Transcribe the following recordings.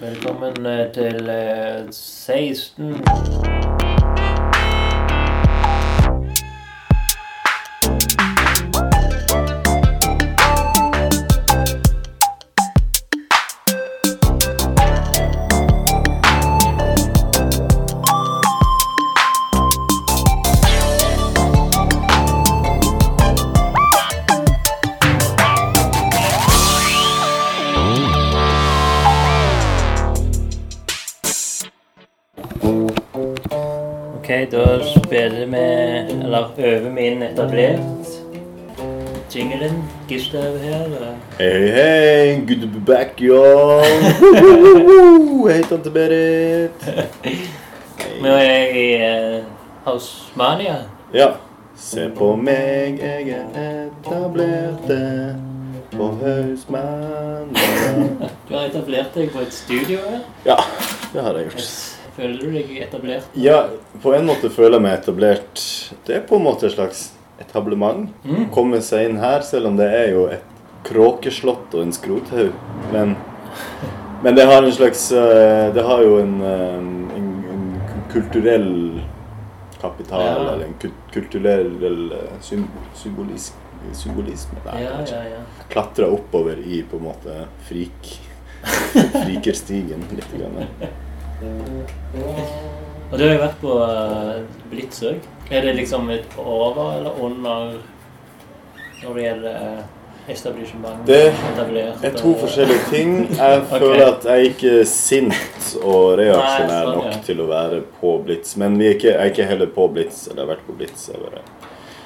Velkommen eh, til eh, 16 Vi inn etablert. Jingelen. Gustav her. Hei, hei, good to be back, y'all. Hei, tante Berit. Nå er jeg i uh, Hausmania. Ja. Se på meg, jeg er etablerte på Hausmania. Du har etablert deg på et studio her. Ja, det har jeg gjort. Føler du deg etablert? Ja, på en måte føler jeg meg etablert. Det er på en måte et slags etablement. Mm. Komme seg inn her, selv om det er jo et kråkeslott og en skrothaug. Men, men det har en slags eh, Det har jo en, eh, en, en kulturell kapital, Ja. eller en kulturell eh, symbolisme. Nei, Ja, ja, ja. Klatre oppover i på en måte frik, frikerstigen litt. Grann. Og du har jo vært på Blitz òg. Er det liksom et over eller under når det gjelder etablissement? Det er to forskjellige ting. Jeg okay. føler at jeg er ikke sint og reaksjonær sånn, nok ja. til å være på Blitz. Men vi er ikke, jeg er ikke heller på Blitz, eller har vært på Blitz. Jeg bare.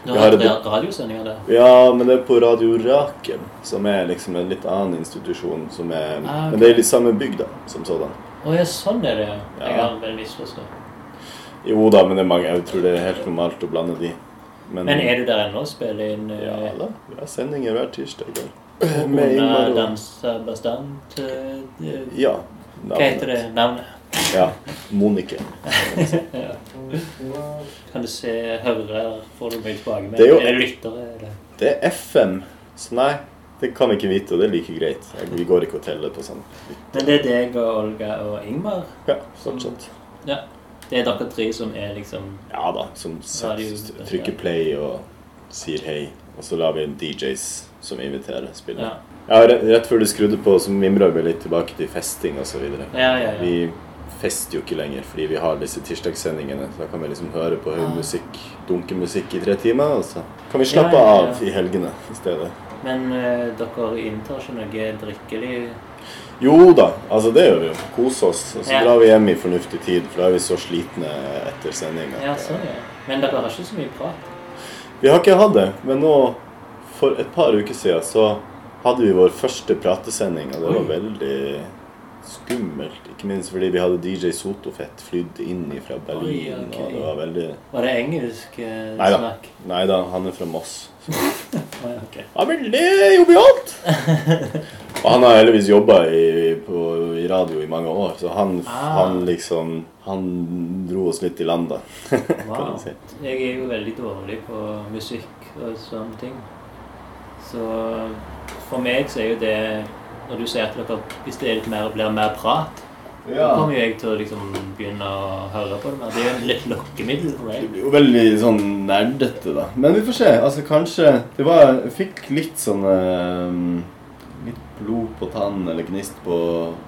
Vi har har hatt et- radiosendinger der? Ja, men det er på Radio Rakel, som er liksom en litt annen institusjon. Som er, Ah, okay. Men det er i samme bygd, som sådan. Å ja, sånn er det. ja. Jeg har vel misforstått. Jo da, men det er mange, jeg tror det er helt normalt å blande de. Men er du der ennå og spiller inn uh, Ja da. Vi har sendinger hver tirsdag. da. Med under og Danse Bastant? uh, uh, Ja. Hva heter det navnet? Ja. Monike. Kan du se, høre, får du mye tilbake med? Det er jo- er lyttere? Eller? Det er FM, så nei, det kan jeg ikke vite, og det er like greit. Vi går ikke og teller på sånn. Men det er deg og Olga og Ingmar? Ja, fortsatt. Ja. Det er dere tre som er liksom Ja da, som Radio- trykker play og sier hei. Og så lar vi en DJs som inviterer, spille. Ja, Ja, rett, før du skrudde på, så mimra vi litt tilbake til festing videre. ja, ja. ja. Vi fester jo ikke lenger fordi vi har disse tirsdagssendingene. Så da kan vi liksom høre på høy musikk, dunkemusikk i tre timer, og så kan vi slappe av i helgene i stedet. Men eh, dere inntar ikke noe drikkelig Jo da, altså det gjør vi jo. Kose oss. Og så Ja. drar vi hjem i fornuftig tid, for da er vi så slitne etter sending. at- Ja, sånn, ja. Men dere har ikke så mye prat? Vi har ikke hatt det, men nå for et par uker siden så hadde vi vår første pratesending, og det var Oi. veldig skummelt. Ikke minst fordi vi hadde DJ Sotofett flydd inn fra Berlin, Oi, okay. og det var veldig Var det engelsk eh, Neida. snakk? Nei da, han er fra Moss. Ja, men Det var veldig jovialt! og han har heldigvis jobba i, i radio i mange år, så han, Ah. han liksom Han dro oss litt i land, da. Wow. si. Jeg er jo veldig dårlig på musikk og sånne ting. Så for meg så er jo det Når du sier at dere, hvis det er mer, blir mer prat, da kommer jo jeg til å liksom begynne å høre på det mer. Det er jo en litt lokkemiddel for Det blir jo veldig sånn nerdete, da. Men vi får se. Altså, kanskje Det var Jeg fikk litt sånn eh, Litt blod på tann eller gnist på,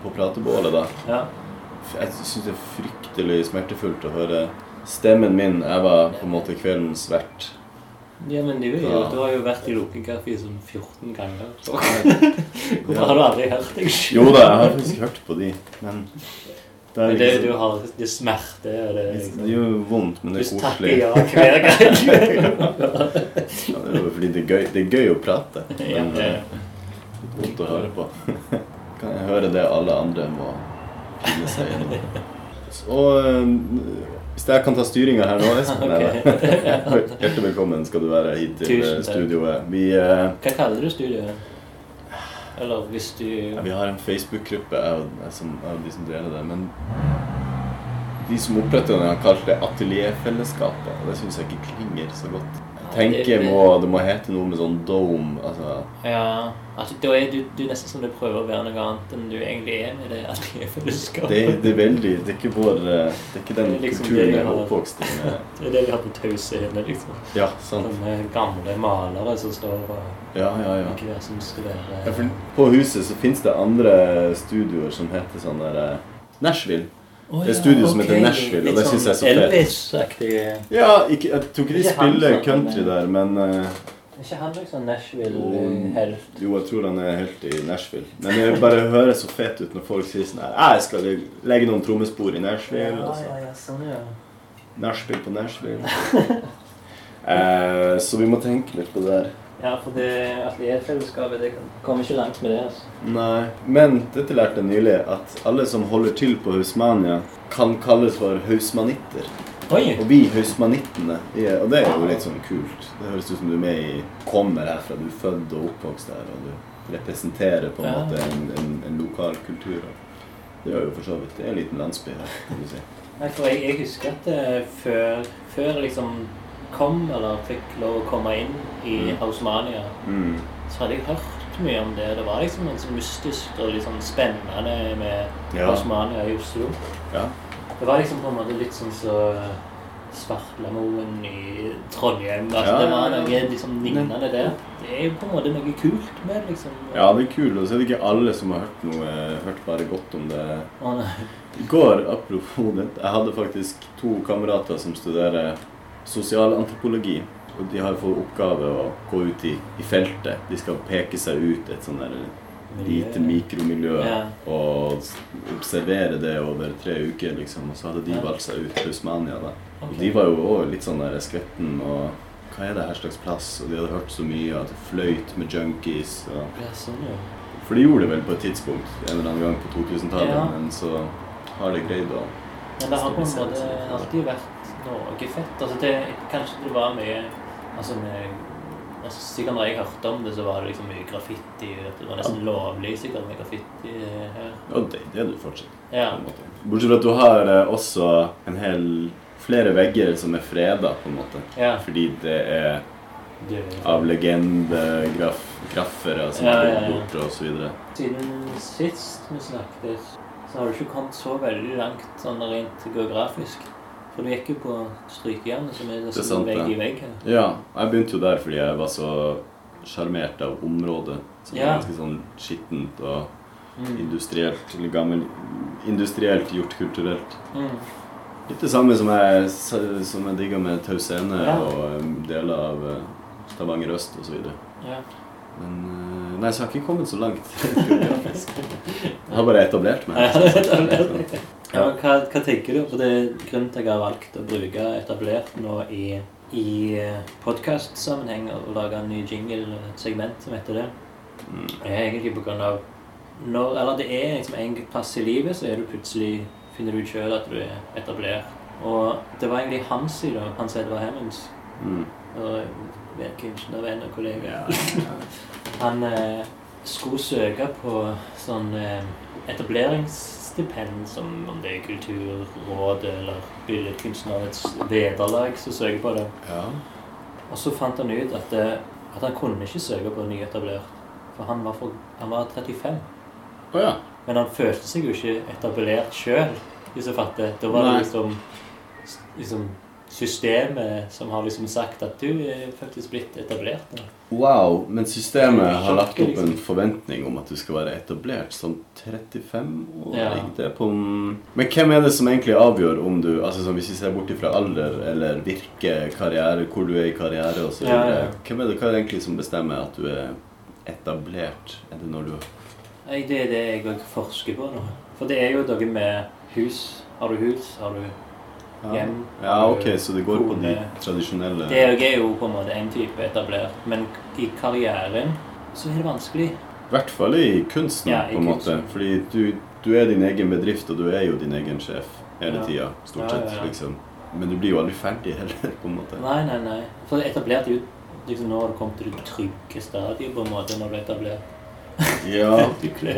på pratebålet, da. Ja. Jeg syns det er fryktelig smertefullt å høre stemmen min. Jeg var på en måte kveldens vert. Ja, men du, er jo, Ja. du har jo vært i Lokenkaffe sånn 14 ganger. Så. Hvorfor har du aldri hørt deg sjøl? Jo da, jeg har faktisk hørt på de, men det er Men det, du liksom har det er smerte og det liksom, Det er jo vondt, men Du det er takker koselig. ja hver gang. Ja, det er jo fordi det er gøy, det er gøy å prate. Ja, Men ja. er vondt å høre på. Kan jeg høre det alle andre må finne seg i? Og eh, hvis jeg kan ta styringa her nå, Espen okay. Hjertelig velkommen skal du være hit til studioet. Vi, uh, Hva kaller du studioet? Eller hvis du ja, vi har en Facebook-gruppe, jeg og de som deler det. Men de som oppretter den, har kalt det Atelierfellesskapet. Og det syns jeg ikke klinger så godt. Tenker må, det må hete noe med sånn dome. Altså. Ja, altså da er du, du er nesten som du prøver å være noe annet enn du egentlig er med det fellesskapet. Det, det, er veldig Det er ikke vår Det er ikke den Det er liksom kulturen jeg er har. oppvokst i. med- Det er det vi har på Taushede, liksom. Ja, sant. Sånne gamle malere som står og Ja, ja, ja. hver som skal ja for på huset så fins det andre studioer som heter sånn der eh, Nashville. Å, det er ja, studio som heter Nashville, og det synes jeg er så sånn fett. Elvis-aktig. Ja, ikke, jeg tror ikke de han spiller country der, men uh, Er ikke han liksom Nashville-helt? Jo, jeg tror han er helt i Nashville. Men det bare høres så fett ut når folk sier sånn her «Ah, Jeg skal legge noen trommespor i Nashville. Ja, og så. ja, ja, sånn, ja. Nashville på Nashville. uh, så vi må tenke litt på det der. Ja, for det atelierfellesskapet det kommer ikke langt med det. altså. Nei, men dette lærte jeg nylig, at alle som holder til på Hausmania, kan kalles for hausmanitter. Oi! Og vi hausmanittene, er- og det er jo litt sånn kult. Det høres ut som du er med i Kommer herfra, du er født og oppvokst der, og du representerer på en Ja. måte en, en, en lokal kultur. Det gjør jo for så vidt. Det er en liten landsby her, kan du si. Nei, for jeg, jeg husker at eh, før, før liksom kom, eller fikk lov å komme inn i Mm. Hausmania, Mm. så hadde jeg hørt mye om det. Det var liksom noe sånn mystisk og litt sånn spennende med Ja. Hausmania i Oslo. Ja. Det var liksom på en måte litt sånn så Svartlamoen i Trondheim. Altså, Ja, det var noe liksom lignende der. Det er jo på en måte noe kult med det, liksom. ja, det er kult. Og så er det ikke alle som har hørt noe, hørt bare godt om det. Å. I går, apropos det, jeg hadde faktisk to kamerater som studerer sosialantropologi. Og de har fått oppgave å gå ut i, i feltet. De skal peke seg ut et sånn der lite mikromiljø Ja. og observere det over tre uker, liksom. Og så hadde de valgt seg ut Hausmania, da. Og de var jo òg litt sånn der skvetten og Hva er det her slags plass? Og de hadde hørt så mye at det fløyt med junkies. Og Ja, sånn, ja. for de gjorde det vel på et tidspunkt en eller annen gang på 2000-tallet, Ja. men så har de greid å Men det har på en måte alltid vært noe fett. Altså det, kanskje det var mye altså med, altså Sikkert når jeg hørte om det, så var det liksom mye graffiti. Det var nesten lovlig sikkert med graffiti her. Ja, det, det er du fortsatt. Ja. Bortsett fra at du har eh, også en hel flere vegger som er freda, på en måte. ja. Fordi det er av legendegraffere som Ja, ja, ja. så videre. Siden sist vi snakket, så har du ikke kommet så veldig langt sånn rent geografisk. For du gikk jo på Strykejernet, som er nesten sant, vegg i vegg her. Ja, jeg begynte jo der fordi jeg var så sjarmert av området. Som Ja. er ganske sånn skittent og Mm. industrielt, eller gammel Industrielt gjort kulturelt. Mm. Litt det samme som jeg, som jeg digga med Tau Scene Ja. og um, deler av uh, Stavanger Øst osv. Ja. Men uh, Nei, så jeg har ikke kommet så langt. Jeg har bare etablert meg. Ja, er etablert. Ja, men hva, hva tenker du? For det er grunnen til at jeg har valgt å bruke etablert nå i, i podkastsammenheng og lage en ny jingle-segment som heter det, det er egentlig på grunn av når, Eller det er liksom en plass i livet, så er du plutselig finner du ut sjøl at du er etablert. Og det var egentlig hans side, Hans Edvard Hemmings, Mm. og vet ven- venn og kollega. Ja. Han eh, skulle søke på sånn eh, etableringsstipend, som om det er Kulturrådet eller Billedkunstnerets vederlag som søker på det. ja. Og så fant han ut at, eh, at han kunne ikke søke på nyetablert, for han var, for, han var 35. Oh, ja. Men han følte seg jo ikke etablert sjøl, hvis du fatter. Da var det liksom, liksom systemet som har liksom sagt at du er faktisk blitt etablert. nå. Wow, men systemet har lagt opp en liksom. forventning om at du skal være etablert som 35 år? Ja. Det på en- Men hvem er det som egentlig avgjør om du altså sånn, Hvis vi ser bort ifra alder eller virke, karriere, hvor du er i karriere osv. Ja, ja. Hvem er det, hva er det egentlig som bestemmer at du er etablert? Er det når du Nei, Det er det jeg òg forsker på nå. For det er jo noe med hus. Har du hus, har du hjem. Ja, ok, så det går på de tradisjonelle Det er jo på en måte en type etablert. Men i karrieren så er det vanskelig. I hvert fall i kunsten, Ja, i på en måte. Fordi du, du er din egen bedrift, og du er jo din egen sjef hele Ja. tida. Stort Ja, sett, ja, ja. liksom. Men du blir jo aldri ferdig heller, på en måte. Nei, nei, nei. For etablert er jo liksom nå har du kommet til det trygge stadiet på en måte når du er etablert. Ja,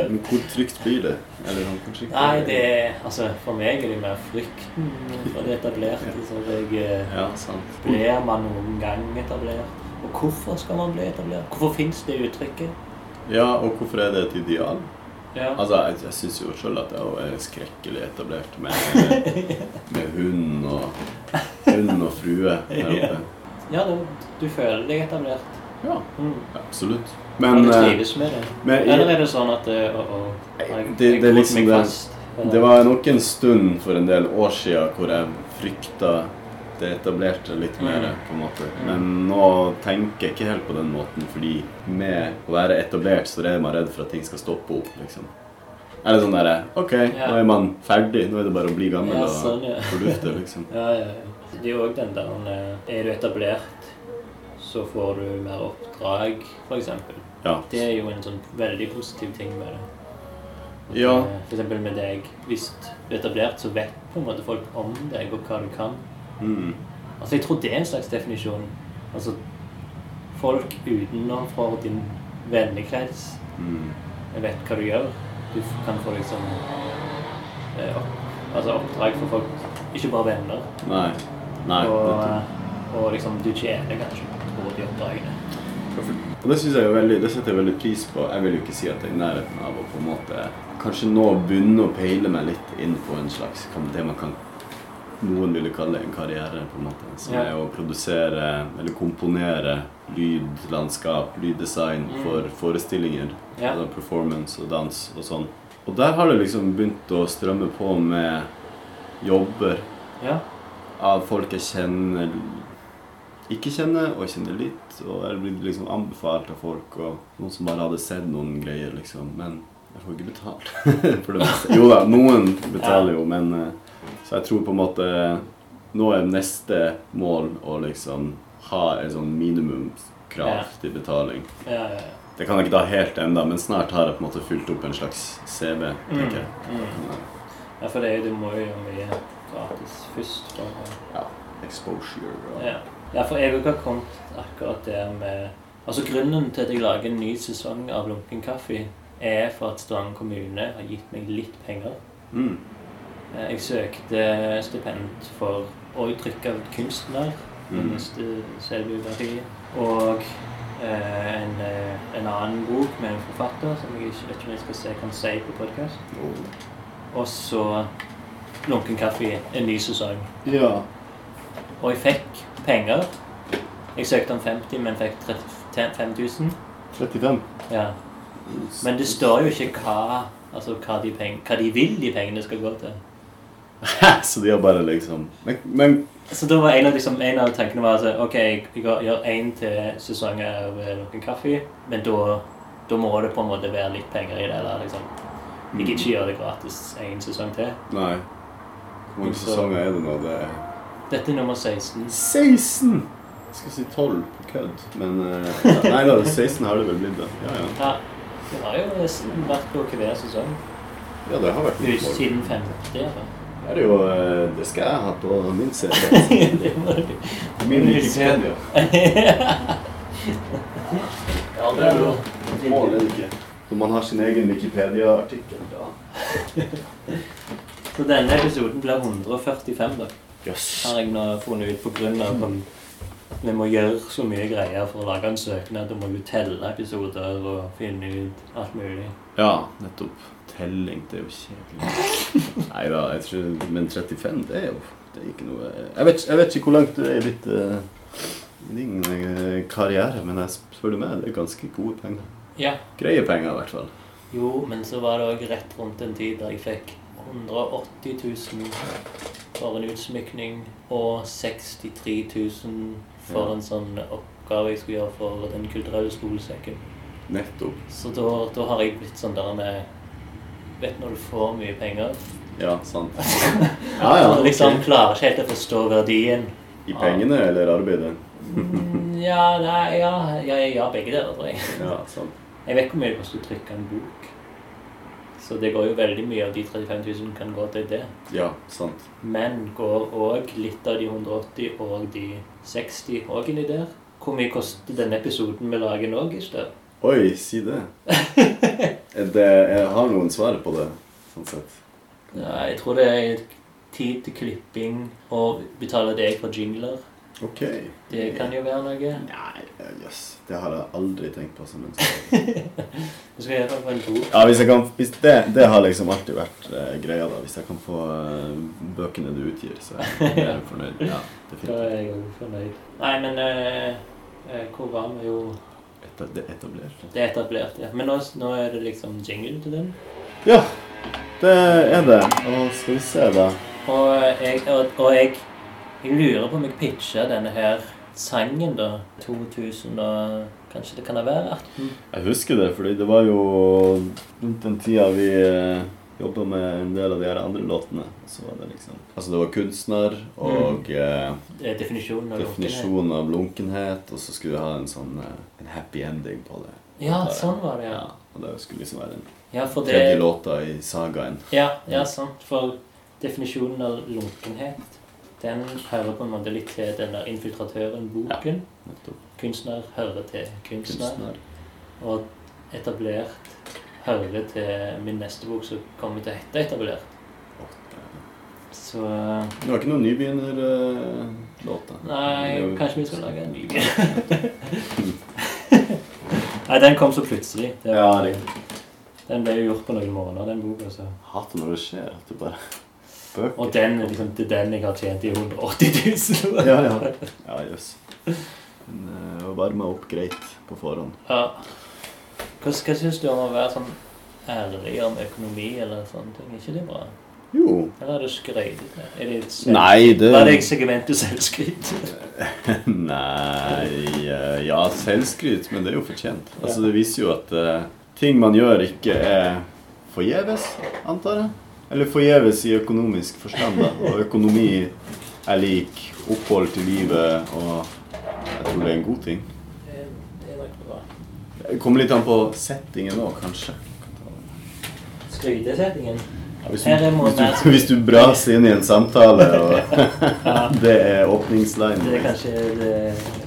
men hvor trygt blir det? Ikke Nei, det er Altså, for meg er det mer frykten for det etablerte. Så jeg eh, Ja, sant. Blir man noen gang etablert? Og hvorfor skal man bli etablert? Hvorfor fins det uttrykket? Ja, og hvorfor er det et ideal? Ja. Altså, Jeg, jeg syns jo sjøl at jeg er skrekkelig etablert med, med hund og hund og frue her oppe. Ja, du, du føler deg etablert. Ja, Mm. absolutt. Men, Men du eh, trives med det? men Eller er det sånn at det, å, å, jeg, Det- det liksom meg det- fast? Det var nok en stund for en del år siden hvor jeg frykta det etablerte litt mer, Mm. på en måte. Men nå tenker jeg ikke helt på den måten, fordi med å være etablert så er man redd for at ting skal stoppe opp, liksom. Er det sånn derre Ok, Ja. nå er man ferdig. Nå er det bare å bli gammel Ja, og sånn, ja. fordufte, liksom. Ja, ja, ja. Det er jo òg den der eh, Er du etablert, så får du mer oppdrag, f.eks. Ja. Det er jo en sånn veldig positiv ting med det. At, Ja. eh, For eksempel med deg. Hvis du er etablert, så vet på en måte folk om deg og hva du kan. Mm. Altså, Jeg tror det er en slags definisjon. Altså, folk utenfor din vennekrets Mm. vet hva du gjør. Du kan få liksom eh, opp, altså oppdrag for folk, ikke bare venner. Nei. Nei. og, nettopp. og liksom du tjener kanskje på de oppdragene. Og det synes jeg jo veldig, det setter jeg veldig pris på. Jeg vil jo ikke si at jeg er i nærheten av å på en måte kanskje nå begynne å peile meg litt inn på en slags det man kan noen ville kalle en karriere, på en måte. Som er å produsere eller komponere lyd, landskap, lyddesign Mm. for forestillinger. Ja. Altså performance og dans og sånn. Og der har det liksom begynt å strømme på med jobber Ja. av folk jeg kjenner ikke kjenner, og kjenner litt. Og jeg blitt liksom anbefalt av folk, og noen som bare hadde sett noen greier, liksom. Men jeg får ikke betalt for det meste. Jo da, noen betaler jo, men eh, Så jeg tror på en måte Nå er neste mål å liksom ha et sånn minimumskrav til betaling. Ja, ja, ja. Det kan jeg ikke ta helt ennå, men snart har jeg på en måte fylt opp en slags CV, tenker jeg. Mm. Ja, for det, er jo- du må jo gjøre mye gratis først. For, Ja. Exposure og ja. Ja, for jeg har kommet akkurat der med Altså Grunnen til at jeg lager en ny sesong av Lunken kaffe, er for at Stavanger kommune har gitt meg litt penger. mm. Eh, Jeg søkte stipend for å trykke av kunstner, Mm. neste selvbiografi, og eh, en, eh, en annen bok med en forfatter som jeg ikke vet om jeg skal se kan si på podkast. Oh. Og så Lunken kaffe, en ny sesong. Ja. Og jeg fikk penger. Jeg søkte om 50, men fikk 35 000. 35. Ja. Men det står jo ikke hva, altså hva, de peng hva de vil de pengene skal gå til. Så de har bare liksom Men, men Så da var en av, liksom, en av tankene var altså, ok, jeg gjør- én til sesong av noen kaffe, men da, da må det på en måte være litt penger i det. Eller liksom Jeg gidder ikke gjøre det gratis en sesong til. Nei. Hvor mange Så- sesonger er det nå? Det er Dette er nummer 16. 16! Jeg skal si 12 på kødd, men eh, Nei da, 16 har det vel blitt, da. Ja, ja. Ja, det har jo nesten vært på hver sesong. ja det har vært mye folk. siden 50. eller? Det er jo eh, Det skal jeg ha på min CD. det må du. Min Wikipedia. Ja, det er jo Målet det ikke. Når man har sin egen Wikipedia-artikkel, da. Så denne episoden blir 145, da. Jøss. Har jeg nå funnet ut på grunn av at vi må gjøre så mye greier for å lage en søknad. Du må jo telle episoder og finne ut alt mulig. Ja, nettopp. Telling, det er jo kjedelig. Nei da, jeg tror Men 35, det er jo det er ikke noe Jeg vet, jeg vet ikke hvor langt du er i ditt uh, din uh, karriere, men jeg spør du meg, det er ganske gode penger. Ja. Greie penger, i hvert fall. Jo, men så var det òg rett rundt en tid der jeg fikk 180 000 for en utsmykning og 63 000 for Ja. en sånn oppgave jeg skulle gjøre for Den kulturelle skolesekken. Nettopp. Så da, da har jeg blitt sånn der med Vet når du får mye penger Ja, sant. Ja, ja. okay. liksom klarer ikke helt å forstå verdien. I pengene eller arbeidet? Mm, Ja, nei, ja, ja, ja, begge deler, tror jeg. Ja, sant. Jeg vet hvor mye det koster å trykke en bok. Så det går jo veldig mye av de 35 000 kan gå til det. Ja, sant. Men går òg litt av de 180 og de 60 òg inni der. Hvor mye koster denne episoden vi lager nå, Gister? Oi, si det. Det jeg har noen svar på det, sånn sett. Ja, jeg tror det er tid til klipping og betale deg for jingler. Ok. Det kan jo være noe. Nei, jøss. Yes. Det har jeg aldri tenkt på som en sak. Du skal gjøre det en bok. Ja, hvis jeg kan, hvis det, det har liksom alltid vært uh, greia, da. Hvis jeg kan få uh, bøkene du utgir, så er jeg fornøyd. Ja, definitivt. Da er jeg òg fornøyd. Nei, men uh, hvor var vi jo Eta- Det er etablert. Det er etablert, ja. Men nå, nå er det liksom jingle til den. Ja, det er det. Og skal vi se, da. Og jeg, og, og jeg, jeg lurer på om jeg pitcher denne her sangen, da. 2000 og Kanskje det kan ha vært 18? Jeg husker det, fordi det var jo rundt den tida vi eh, jobba med en del av de her andre låtene. Så var det liksom Altså, det var kunstner og eh, er definisjonen av lunkenhet. definisjon av lunkenhet, og så skulle vi ha en sånn eh, en happy ending på det. Ja, sånn var det, ja. Ja, og det skulle liksom være den Ja, tredje det låta i sagaen. Ja, ja, sant. For definisjonen av lunkenhet, den hører på en måte litt til den der infiltratøren-boken. Nettopp. Kunstner hører til kunstner. Kunstner. Og etablert hører til min neste bok som kommer til å hete Etablert. Er- Så Du har ikke noen nybegynnerlåt, da? Nei, jo- kanskje vi skal lage en ny. Nei, den kom så plutselig. Det Ja, det. den ble jo gjort på noen måneder, den boka. Så. Hater når det skjer. At du bare Bøker. Og den er liksom, det er den jeg har tjent i 180 000. Ja, ja. Ja, jøss. Men eh, å varme opp greit på forhånd. Ja. Hva, hva syns du om å være sånn ærlig om økonomi eller sånne ting? Er ikke det bra? Jo. Eller er det skrøytete? Er det et selv- Nei, det Var det segmentet selvskryt? Nei eh, Ja, selvskryt, men det er jo fortjent. Altså, Det viser jo at uh, ting man gjør, ikke er forgjeves, antar jeg. Eller forgjeves i økonomisk forstand. da. Og økonomi er lik opphold til livet, og jeg tror det er en god ting. Det er kommer litt an på settingen òg, kanskje. Skrytesettingen? Ja, hvis, du, hvis, du, hvis du braser inn i en samtale, og det er åpningslinen Det er kanskje det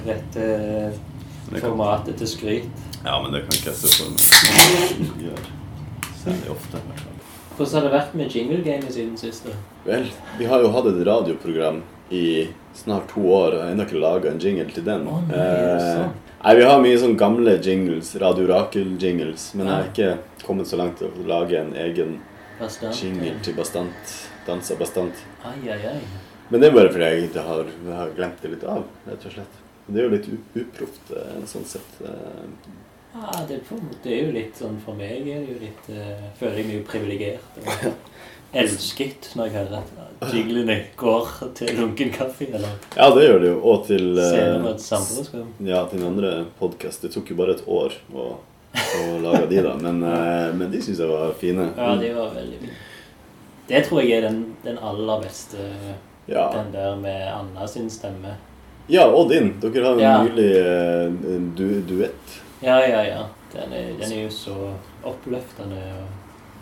rette formatet til skryt. Ja, men det kan ikke jeg se for meg. Gjør. Særlig ofte. i hvert fall. Hvordan har det vært med jingle-gamet siden siste? Vel, vi har jo hatt et radioprogram i snart to år, og ennå ikke laga en jingle til den. Oh, nei, eh, nei, Vi har mye sånn gamle jingles, Radio Rakel-jingles, men jeg har ikke kommet så langt til å lage en egen Bastant? jingle til Bastant. Dansa Bastant. Ai, ai, ai. Men det er bare fordi jeg ikke har, har glemt det litt av, rett og slett. Det er jo litt uproft, eh, sånn sett. Ja, det, det er jo litt sånn for meg er det jo litt uh, Føler jeg meg jo privilegert. Elsket når jeg hører at jinglene går til lunken kaffe eller Ja, det gjør det jo. Og til samfunnsskap. Ja, til den andre podkast. Det tok jo bare et år å, å lage de, da. Men, uh, men de syns jeg var fine. Ja, de var veldig fine. Det tror jeg er den, den aller beste. Ja. Den der med Anna sin stemme. ja, og din. Dere har en Ja. nylig uh, du, duett. Ja, ja, ja. Den er, den er jo så oppløftende. Og...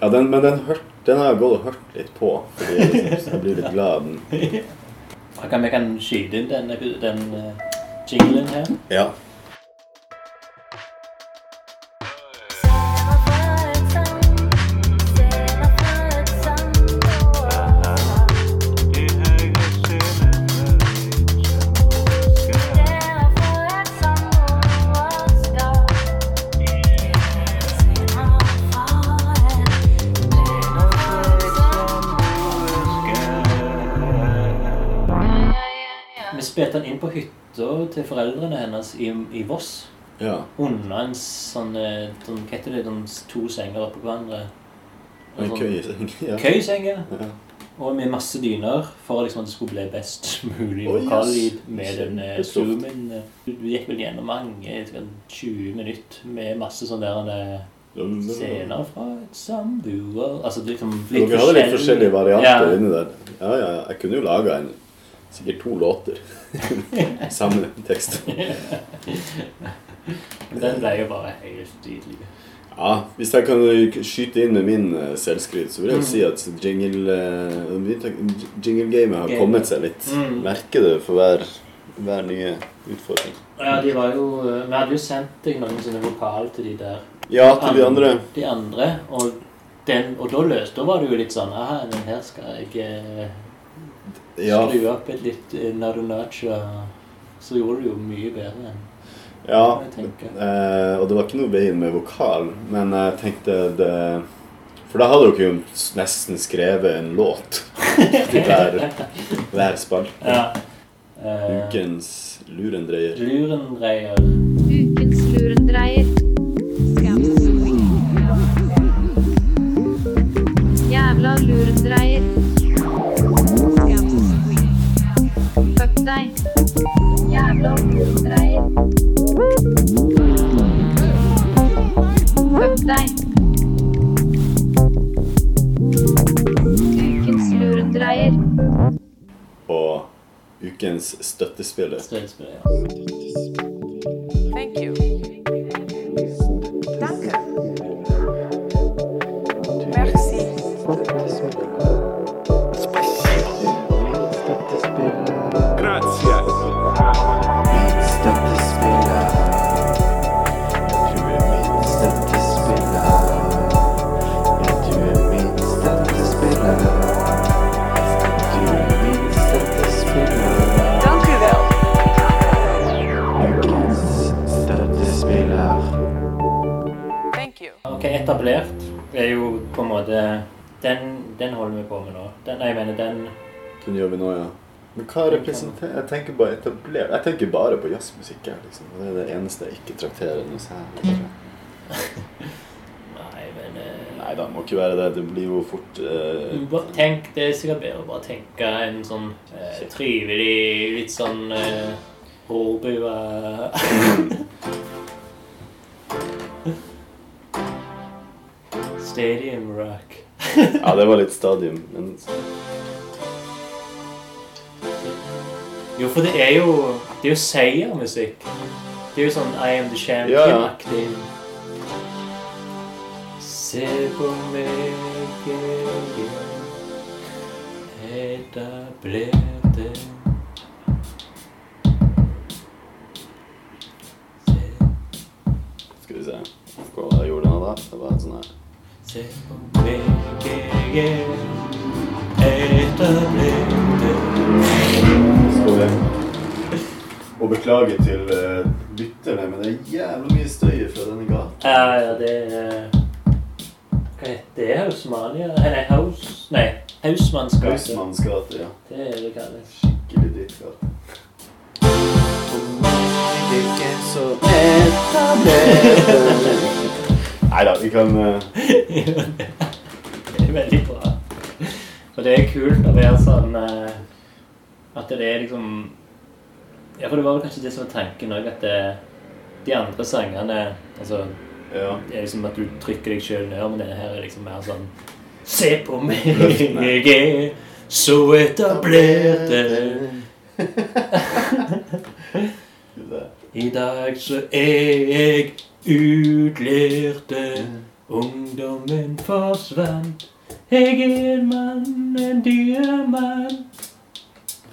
Ja, den, men den, hørt, den har jeg gått og hørt litt på. Fordi jeg, liksom, jeg blir litt glad av den. Da kan vi kan skyte inn den, den uh, jinglen her. Ja. Hennes i, i Voss. ja. Under en sånn, Hva heter det? De to senger oppå hverandre. En Sånn. Ja. Køysenger. Ja. Og med masse dyner for liksom at det skulle bli best mulig Oi, vokallyd yes. med den eh, zoomen. Du gikk vel gjennom mange sånn 20 minutter med masse sånne der eh, scener fra et samboer Altså liksom Dere hadde litt forskjellige varianter Ja. inni der. Ja, ja, ja. Jeg kunne jo laga en sikkert to låter. Samme tekst. Den ble jo bare helt nydelig. Ja, Hvis jeg kan skyte inn med min uh, selvskryt, så vil jeg Mm. si at jingle, uh, jingle-gamet har Game. kommet seg litt. Mm. Merker det for hver hver nye utfordring. Ja, de var jo Vi hadde jo sendt deg noen sine vokal til de der Ja, til de andre. De andre. Og, den, og da løste Da var det jo litt sånn Aha, her skal jeg eh, Ja, skru opp et litt eh, og så gjorde du jo mye bedre enn ja eh, og det var ikke noe veien med vokal, men jeg tenkte det For da hadde dere jo nesten skrevet en låt til hver, hver spalte. Ja. Eh, Ukens lurendreier. Lurendreier. Ukens lurendreier. Jævla lurendreier. Deg. Jævla lurendreier. Fuck deg. Ukens lurendreier. Og ukens støttespiller. Støttespiller, ja. Thank you. Holder vi på med nå. Den, nei, jeg mener den Den gjør vi nå, ja. Men hva representerer Jeg tenker bare etablert Jeg tenker bare på jazzmusikk. Liksom. Det er det eneste jeg ikke trakterer noe særlig. Nei, men eh, Nei da, må ikke være det. Det blir jo fort eh, Bare Tenk, Det er sikkert bedre å bare tenke en sånn eh, trivelig, litt sånn eh, råbua Stadium rock. Ja, det var litt stadium, men Jo, for det er jo Det er jo seiermusikk. Det er jo sånn I am the Ja, ja. champion-aktig. Se på meg, Se, skal vi se hva gjorde han da. Det var sånn her på meg, jeg er etablerte Skal Og beklager til uh, lytterne, men det er jævlig mye støy fra denne gata. Ja, ja, det er Hva heter det? Hausmania? Nei, Haus... Nei, Hausmannsgate. Hausmannsgate, Hausmanns gate, ja. Det er det kalles. Skikkelig drittgate. Nei da, vi kan eh, det er veldig bra. Og det er kult å være sånn eh, At det er liksom Ja, for det var vel kanskje det som var tanken òg, at det, de andre sangene Altså, Ja. det er liksom at du trykker deg sjøl ned, men denne her er liksom mer sånn Se på meg, jeg er så etablerte. I dag så er jeg utlærte. Ungdommen forsvant. Jeg er en mann, en diamant.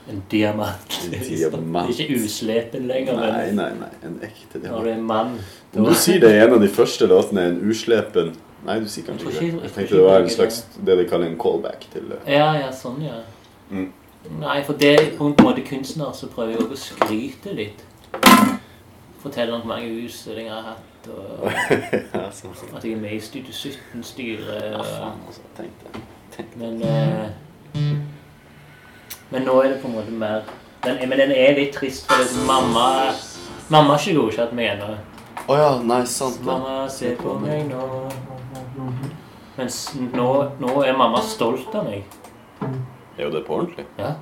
En diamant. En diamant. Ikke uslepen lenger, Nei, men nei, nei. En ekte når du diamant. er en mann. Om du sier det i en av de første låtene, en uslepen Nei, du sier kanskje ikke det. Jeg tenkte det var en slags det de kaller en callback til Ja, ja, sånn, ja. Mm. Nei, for det er på en måte kunstner så prøver jeg også å skryte litt. Fortelle om hvor mange utstillinger jeg har hatt, og Ja, sånn. at jeg er med i Studio 17-styret. Ja, faen, altså. Tenk det. Men eh, Men nå er det på en måte mer den, Men den er litt trist, for det, mamma Mamma har ikke godkjent meg ennå. Å ja, nei, sant det. Mamma, se på meg nå. Mens nå, nå er mamma stolt av meg. Er jo det på ordentlig? Ja.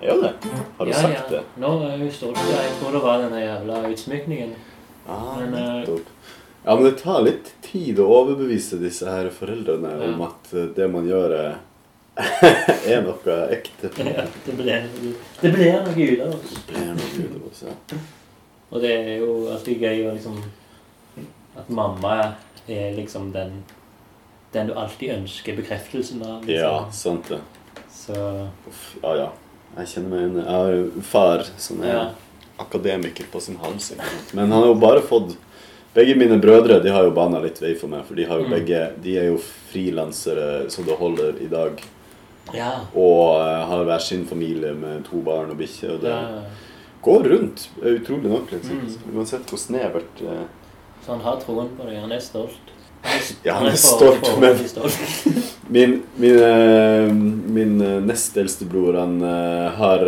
Er det? Har du ja, sagt ja. det? Nå er hun stolt. Ja, jeg tror det var denne jævla utsmykningen. Ah, Men, eh, nettopp. Ja, men det tar litt tid å overbevise disse her foreldrene Ja. om at eh, det man gjør, er, noe ekte. Ja, det blir noe ut av oss. Det blir noe ut av oss, ja. Og det er jo alltid gøy å liksom At mamma er liksom den Den du alltid ønsker bekreftelsen av. Liksom. Ja, sant det. Så Uff, ja, ja. Jeg kjenner meg igjen. Jeg har jo far som er ja. akademiker på sin hals. Men han har jo bare fått Begge mine brødre de har jo bana litt vei for meg, for de, har jo begge, de er jo frilansere så det holder i dag. Ja. Og eh, har hver sin familie med to barn og bikkje. Og det ja. går rundt, utrolig nok. liksom. Uansett hvor snevert eh, Så han har troen på deg. Han er stolt. Ja, han er stolt, men. Min, min, eh, min eh, nest eldste bror han eh, har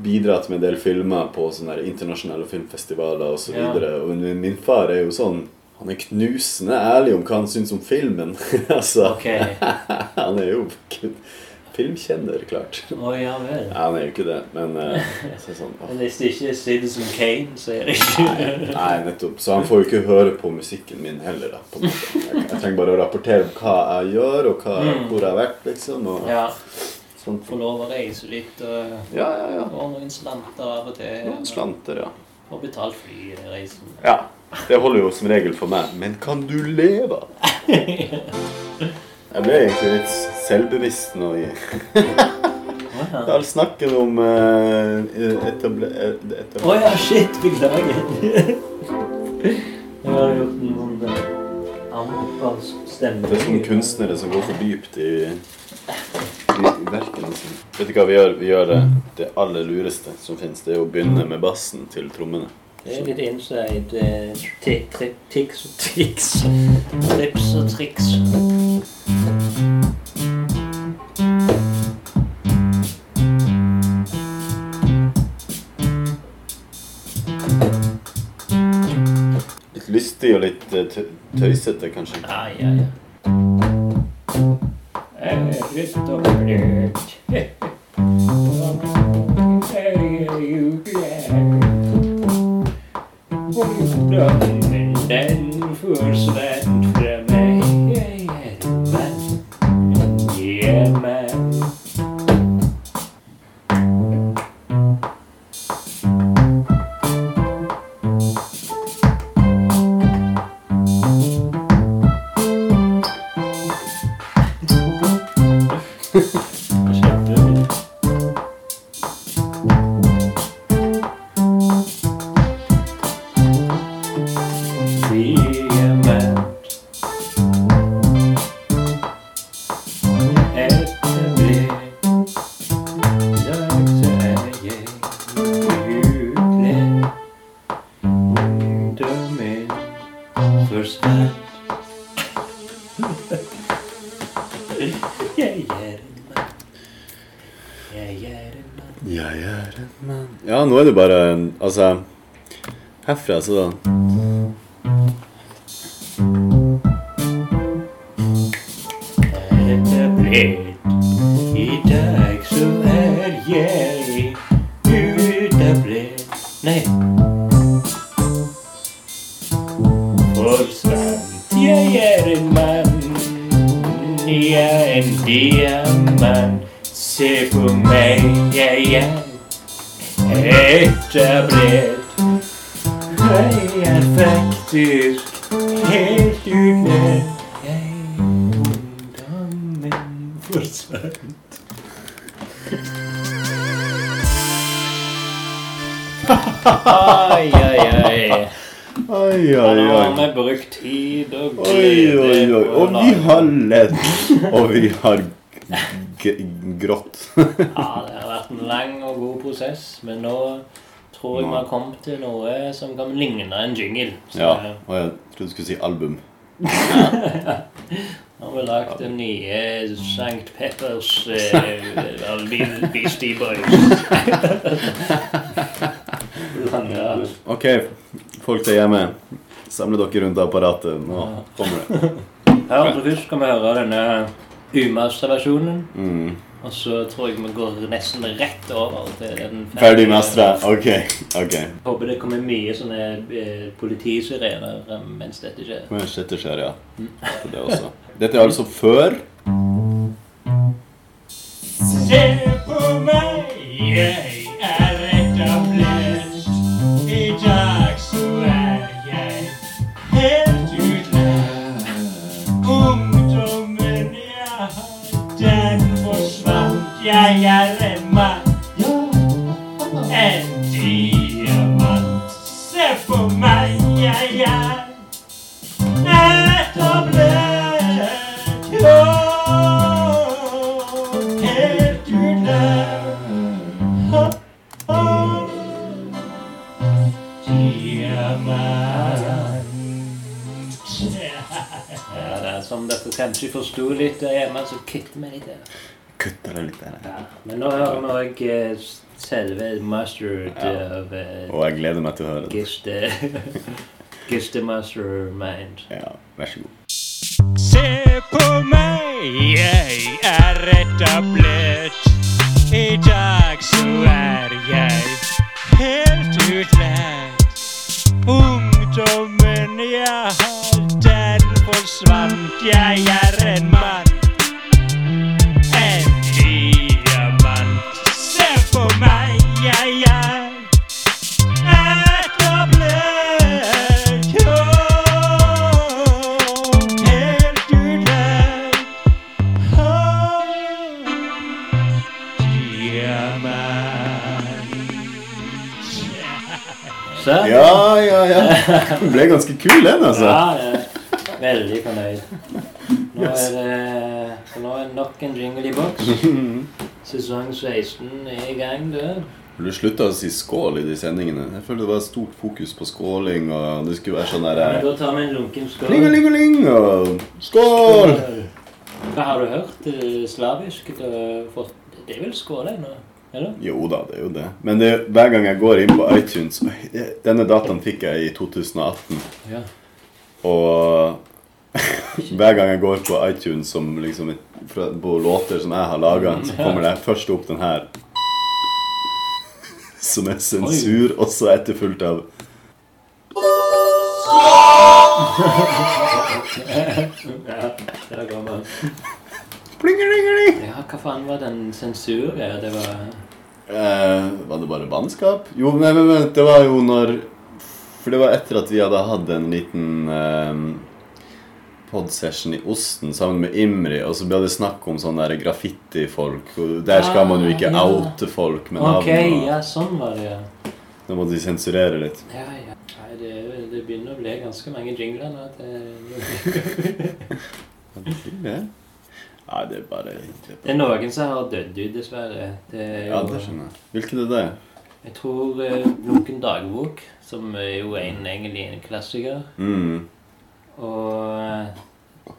bidratt med en del filmer på sånne internasjonale filmfestivaler osv. Ja. videre Og min, min far er jo sånn Han er knusende ærlig om hva han syns om filmen. altså. Han er jo filmkjenner, klart. Å ja vel. Ja, han er jo ikke det, men uh, så sånn, oh. Men hvis det ikke er Citizen Kane, så er det ikke Nei, nettopp. Så han får jo ikke høre på musikken min heller, da. på en måte. Jeg, jeg trenger bare å rapportere om hva jeg gjør, og hva, Mm. hvor jeg har vært, liksom. Og Ja. Sånn. Få lov å reise litt og Ja, ja, ja. få noen slanter av og til. Noen slanter, ja. Og betalt fly i reisen. Ja, det holder jo som regel for meg. Men kan du leve? Jeg ble egentlig litt selvbevisst nå i all snakken om uh, etable... eh, etab Å ja, shit! Beklager. Jeg har gjort noen sånn eh, amper-stemme. Det er sånne kunstnere som går for dypt i, i verkene sine. Vet du hva vi gjør? Vi gjør det, det aller lureste som finnes. Det er å begynne med bassen til trommene. Det er litt inside eh, ti- tri- tics og triks. Trips og triks. Lystig og litt eh, tø- tøysete, kanskje. Ja, ja, ja. Litt og litt. Ungdommen den Altså Herfra, så. I dag så er jeg utablert. Nei. Forsvant. Jeg er en mann. Jeg er en diamant. Se på meg, jeg er etablert. Jeg er faktisk helt ute. Jeg ungdommen forsvant. Ai, ai, ai. Oi, Nå oi, har oi. vi brukt tid og Oi, oi, glede oi. Og vi har ledd. Og vi har grått. Ja, det har vært en lang og god prosess, men nå tror jeg vi har kommet til noe som kan ligne en jingle. Så Ja. Og jeg trodde du skulle si album. nå har vi lagd den nye St. Peppers uh, Beastie Boys. Ok, folk der hjemme. Samle dere rundt apparatet. Nå kommer det. Her så først skal vi høre denne umasterversjonen. Mm. Og så tror jeg vi går nesten rett over til den Ferdig mestra. Ok. ok. Håper det kommer mye sånne eh, politisirener mens dette skjer. Mens Dette skjer, ja. Det er også. Dette er altså før Se på meg, jeg som vi kanskje forsto litt der hjemme, så kutter vi litt der. Kutter det litt der. Ja. Men nå hører vi òg selve mustard av eh, Og jeg gleder meg til å høre det. Giste Giste Mastermind. Ja, vær så god. Se på meg, jeg er etablert. I dag så er jeg helt utlært. Ungdommen jeg har, forsvant. Jeg er en mann. En diamant. Se på meg, jeg er. Oh. Oh. Ja, ja, ja. Den ble ganske kul, den, altså. Ja, er veldig fornøyd. Nå er det nå er nok en jingle i boks. Sesong 16 er i gang, du. Har du slutta å si skål i de sendingene? Jeg føler det var stort fokus på skåling, og det skulle være sånn Men derre da tar vi en lunken skål. Ling, ling, ling, og skål! Hva har du hørt? eh, Slavisk? Det er vel skål ennå? Eller? Jo da, det er jo det. Men det, er- hver gang jeg går inn på iTunes Denne dataen fikk jeg i 2018, Ja. og hver gang jeg går på iTunes som liksom et, fra, på låter som jeg har laga, så kommer det først opp den her. Som er sensur, og så etterfulgt av. Ja, hva faen var den sensur? Ja, det var Eh, var det bare bannskap? Jo, nei, men men det var jo når For det var etter at vi hadde hatt en liten eh, podsession i Osten sammen med Imri, og så ble det snakk om sånne der graffitifolk. og Der skal man jo ikke Ah, oute folk med navn. og ja, sånn var det, ja. Da måtte de sensurere litt. Ja, ja. Nei, det, det begynner å bli ganske mange jingler nå. Det? Nei, det er bare det er noen som har dødd ut, dessverre. Det er Ja, det skjønner jeg. Hvilken er det? Jeg tror uh, Lunken dagbok, som er jo en, egentlig en klassiker. Mm. Og eh,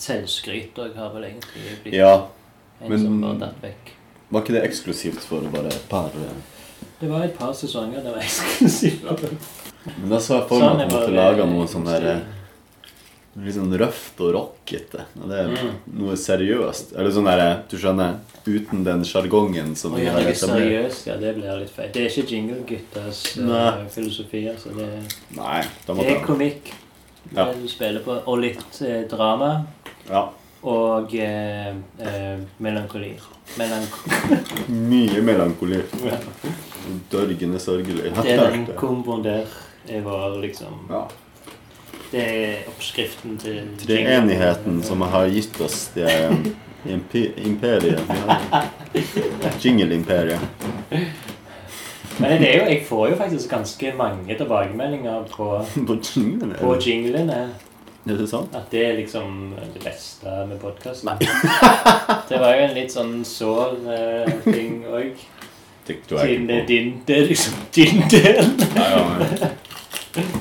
Selvskryt òg har vel egentlig blitt Ja. en men- som har datt vekk. Var ikke det eksklusivt for bare et par eh, Det var et par sesonger det var eksklusivt. Men da så jeg for meg at man måtte lage noe sånn der eh, Litt sånn røft og rockete. Det er Mm. noe seriøst. Eller sånn der, du skjønner, uten den sjargongen som vi har etablert. seriøst, ja, det blir litt feil. Det er ikke jingle-guttas uh, filosofi. altså. Det, Nei, det er komikk Ja. du spiller på, og litt eh, drama. Ja. Og eh, eh, melankoli. Melank Mye melankoli. Dørgende sørgelig. det er den komboen der jeg var, liksom Ja. Det er oppskriften til Treenigheten som har gitt oss det eh, imperiet. Jingle-imperiet. Men det er jo, jeg får jo faktisk ganske mange tilbakemeldinger på, På jinglene. på jinglene. det- er det sant? At det er liksom det beste med podkasten. Det var jo en litt sånn sår uh, ting òg. Siden det er din Det er liksom din del. Ja, ja, men-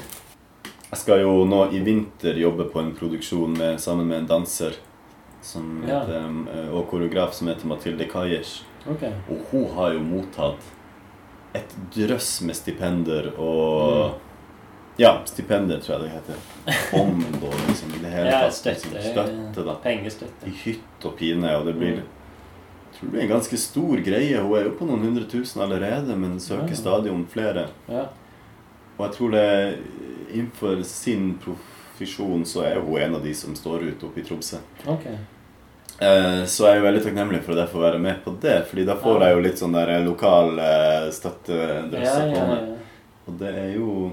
Jeg skal jo nå i vinter jobbe på en produksjon med, sammen med en danser som heter, eh, og koreograf som heter Mathilde Kajers. Ok. Og hun har jo mottatt et drøss med stipender og Ja, stipender, tror jeg det heter. Fond og liksom i det hele Ja, tatt. støtte. Liksom, støtte da. Pengestøtte. I hytt og pine, og det blir Mm. jeg tror det blir en ganske stor greie. Hun er jo på noen hundre tusen allerede, men søker Ja. stadig om flere. Ja. Og jeg tror det innenfor sin profesjon så er hun en av de som står ut oppe i Tromsø. Ok. Eh, Så jeg er jo veldig takknemlig for å derfor være med på det, fordi da får jeg jo litt sånn der lokal eh, Ja, ja, på meg. ja. Og det er jo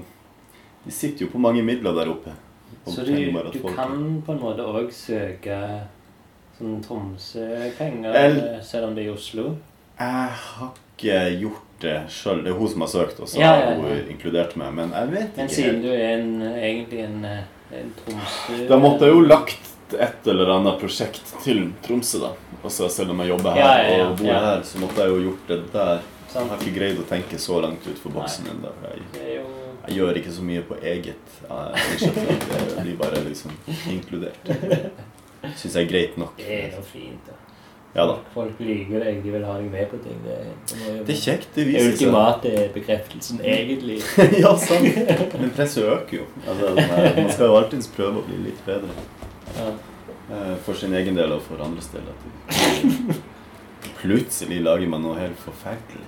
De sitter jo på mange midler der oppe. Så du, du kan på en måte òg søke sånn Tromsø-penger, eh, selv om det er i Oslo? Jeg har ikke gjort det sjøl. Det er hun som har søkt, og så Ja, ja, har ja. hun inkludert meg. Men jeg vet Men siden helt. du er en, egentlig en, eh, en Tromsø Da måtte jeg jo lagt et eller annet prosjekt til Tromsø, da. Altså Selv om jeg jobber her Ja, ja, ja, og bor her, så måtte jeg jo gjort det der. Jeg har ikke greid å tenke så langt utenfor boksen ennå. Jeg, er jeg gjør ikke så mye på eget eh, initiativ. Det blir bare liksom inkludert. Syns jeg er greit nok. Det er jo fint. da. Ja da. Folk liker deg, de vil ha deg med på ting. Det, det, Det er kjekt. Det viser seg. ultimate bekreftelsen, egentlig. ja, sant. Men presset øker jo. Altså, man skal jo alltids prøve å bli litt bedre. Ja. Eh, For sin egen del og for andres del. At plutselig lager man noe helt forferdelig.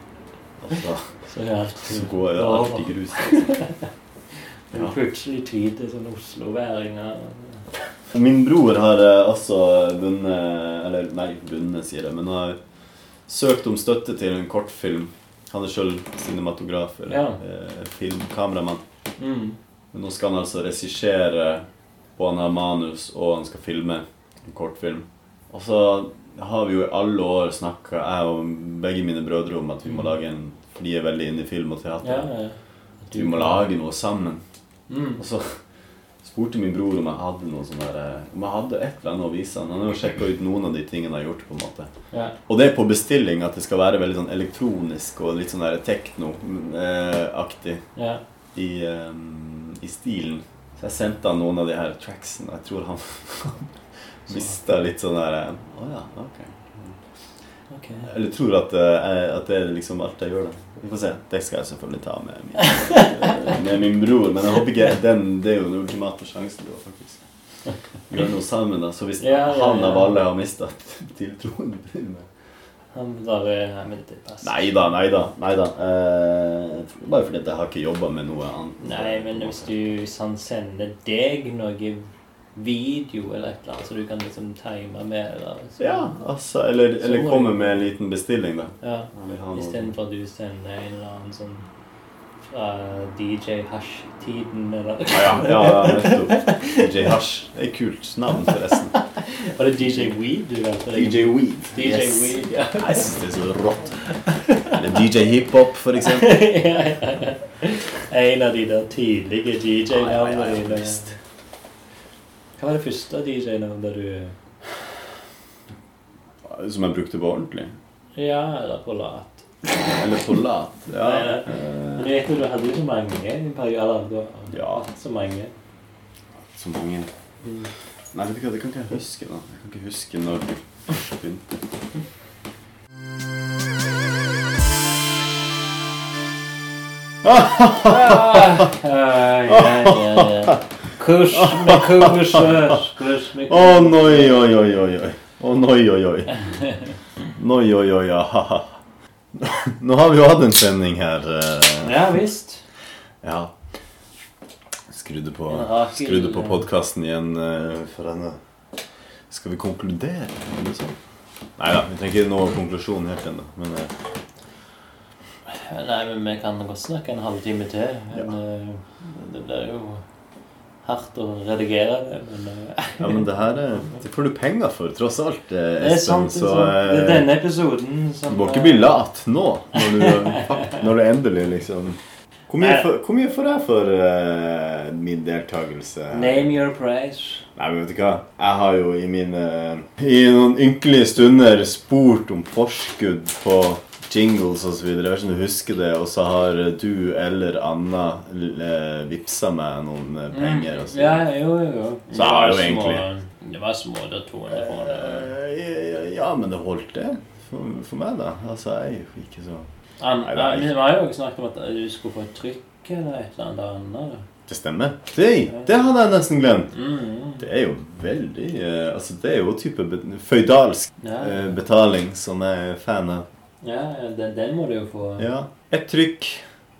Altså, Så så går det alt i grus. Altså. Men Plutselig til sånn Oslo-væringer. Min bror har eh, altså vunnet Eller nei, vunnet, sier jeg, men har søkt om støtte til en kortfilm. Han er sjøl cinematograf, eller Ja. eh, filmkameramann. Mm. Men nå skal han altså regissere, og han har manus, og han skal filme en kortfilm. Og så har vi jo i alle år snakka, jeg og begge mine brødre, om at vi må lage en For de er veldig inne i film og teater. Ja, ja. At vi må lage noe sammen. Mm. Og så spurte min bror om jeg hadde noe sånn eh, Om jeg hadde et eller annet å vise han. Han har jo sjekka ut noen av de tingene jeg har gjort. på en måte Ja. Og det er på bestilling at det skal være veldig sånn elektronisk og litt sånn tekno-aktig ja. i, um, i stilen. Så jeg sendte han noen av de her tracksene. Jeg tror han mista litt sånn der Å oh, ja, ok. Okay. Eller tror at, uh, at det er liksom alt jeg gjør, da. Vi får se. Det skal jeg selvfølgelig ta med min, med min bror. Men jeg håper ikke den, det er jo den ultimate sjansen du har, faktisk. Gjøre noe sammen, da. Så hvis Ja, ja, han av alle har mista tiltroen til meg Han bare det passer. Nei da, nei da. Nei da. Eh, bare fordi at jeg har ikke jobba med noe annet. Nei, men hvis, du, hvis han sender deg noe video eller et eller annet, så du kan liksom time med eller så, Ja, altså Eller, eller komme med en liten bestilling, da. ja. Istedenfor at du sender en eller annen sånn fra DJ Hash-tiden, Ah, Ja, ja, nettopp. DJ Hash. Det er et kult navn, forresten. Var det DJ Weed du kalte deg? DJ Weed. DJ Yes. Weed, ja. Jeg syns det er så rått. Eller DJ Hiphop, for eksempel. ja, ja, ja. En av de der tidlige DJ-navnene ja, dine. Hva var det første DJ-navnet du Som jeg brukte på ordentlig. Ja, eller på lat. Eller på. Ja. Nei, du vet jo, du hadde jo så mange i en periode. Du Ja. så mange. Så mange Mm. Nei, vet du hva, det kan ikke jeg huske. da Jeg kan ikke huske når først begynte. Ja, ja, ja. Kurs med kurser. Kurs med Å, noi, oi, oi, oi, oi. Å, noi, oi, oi. Noi, oi, oi, ja. Nå har vi jo hatt en sending her. eh, Ja visst. Ja. Skrudde på, skrudde på podkasten igjen eh, for henne. Skal vi konkludere? Sånn? Nei da, vi trenger ikke noe konklusjon helt ennå. Men eh, Nei, men vi kan godt snakke en halvtime til. Men ja. det blir jo hardt å redigere det. Men eh, ja, men det her er, det får du penger for, tross alt, Espen. det er sant. Så det er eh, denne episoden som du må ikke bli lat nå, når du, når du endelig liksom Hvor mye, får- hvor mye får jeg for uh, min deltakelse? Name your price. Nei, men vet du hva? Jeg har jo i mine I noen ynkelige stunder spurt om forskudd på jingles videre. Jeg vet ikke om du husker det. Og så har du eller Anna eh, vippsa meg noen eh, penger. Og så. Mm. Ja, jo, jo. jo. Så jeg har jo egentlig- Det var små, det var 200 kroner. Eh, Ja, men det holdt, det. For, for meg, da. Altså, jeg er jo ikke så An, Nei, vi har jo snakket om at du skulle få et trykk eller et eller annet annet. Det stemmer. Det, det hadde jeg nesten glemt. Mm. Det er jo veldig Altså, det er jo type føydalsk Ja. betaling som jeg er fan av. Ja, den, den må du jo få. Ja. Ett trykk,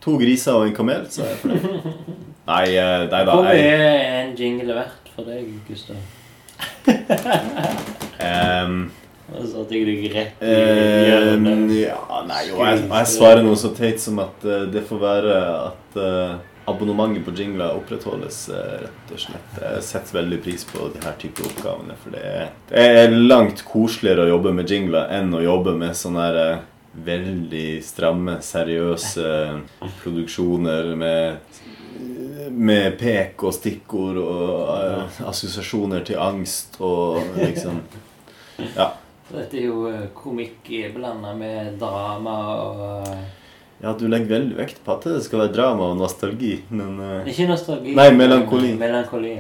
to griser og en kamel, sa jeg for det. Nei, eh, nei da. Hvor mye er en jingle verdt for deg, Gustav? um, Og så at jeg ligger rett i hjørnet. ja, nei, jo, jeg, jeg svarer noe så teit som at uh, det får være at uh, abonnementet på jingler opprettholdes, rett og slett. Jeg setter veldig pris på de her type oppgavene, for det er, det er langt koseligere å jobbe med jingler enn å jobbe med sånne her, veldig stramme, seriøse produksjoner med med pek og stikkord og eh, assosiasjoner til angst og liksom Ja. Dette er jo eh, komikk blanda med drama og eh, Ja, du legger veldig vekt på at det skal være drama og nostalgi, men Ikke nostalgi. Nei, melankoli. men Melankoli.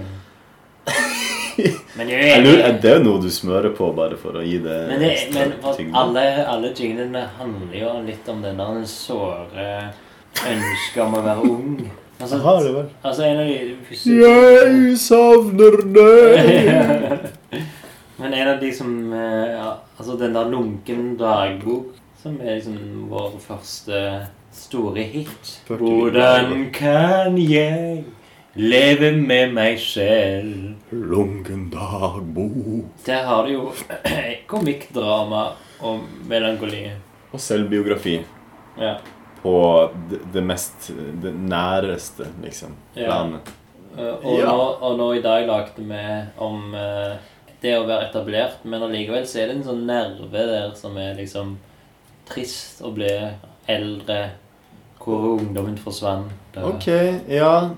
Men jeg jeg er lurer. Det er jo noe du smører på bare for å gi det Men, det, men alle, alle jinglene handler jo litt om den der såre ønsket om å være ung. Altså, Aha, det vel. altså en av de første Jeg savner deg. Men en av de som eh, ja, Altså den der Lunken dagbok, som er liksom vår første store hit. Hvordan kan jeg leve med meg selv? Lunken dagbok. Der har du jo komikk, drama og melankoli. Og selvbiografi Ja. på det, det mest Det næreste, liksom. Ja. Planet. Eh, Og, Ja. nå, og nå i dag lagde vi om eh, det å være etablert, men allikevel så er det en sånn nerve der som er liksom trist å bli eldre, hvor ungdommen forsvant. Ok, ja.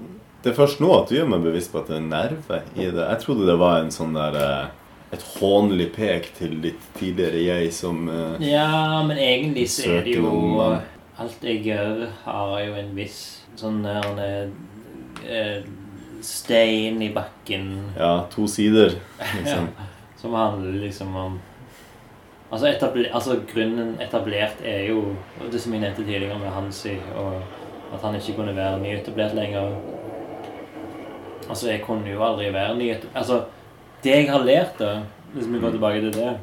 Det er først nå at du gjør meg bevisst på at det er nerve i det. Jeg trodde det var en sånn der eh, Et hånlig pek til ditt tidligere jeg som eh, Ja, men egentlig så er det jo noen. Alt jeg gjør, har jo en viss sånn der eh, stein i bakken Ja, to sider, liksom. som handler liksom om Altså, etabler, altså grunnen etablert er jo det som jeg nevnte tidligere med Hansi, og at han ikke kunne være nyetablert lenger. Altså, jeg kunne jo aldri være nyetablert Altså, det jeg har lært, da, hvis vi går tilbake til det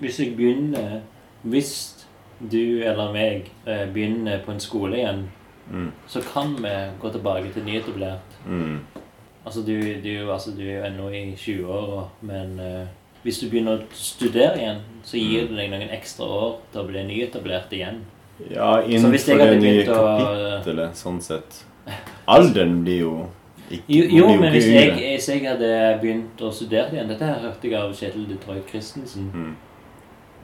Hvis jeg begynner Hvis du eller meg eh, begynner på en skole igjen, Mm. så kan vi gå tilbake til nyetablert. Mm. Altså, du, du, altså, du er jo ennå i 20-åra, men eh, hvis du begynner å studere igjen, så gir det deg noen ekstra år til å bli nyetablert igjen. Ja, innenfor det nye å- kapittelet, sånn sett. Alderen blir jo ikke Jo, jo men hvis jeg, hvis jeg hadde begynt å studere igjen Dette her hørte jeg av Kjetil Detroit Christensen. Mm.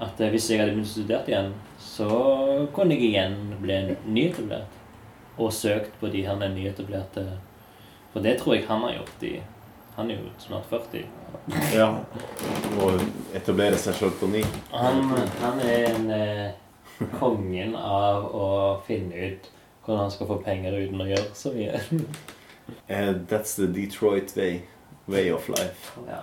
At eh, hvis jeg hadde begynt å studere igjen, så kunne jeg igjen bli nyetablert. Og søkt på de her nyetablerte For det tror jeg han har gjort i Han er jo snart 40. Ja. Og etablere seg sjøl på ny. Han, han er en eh, kongen av å finne ut hvordan han skal få penger uten å gjøre så mye. Eh, that's the Detroit way. Way of life. ja.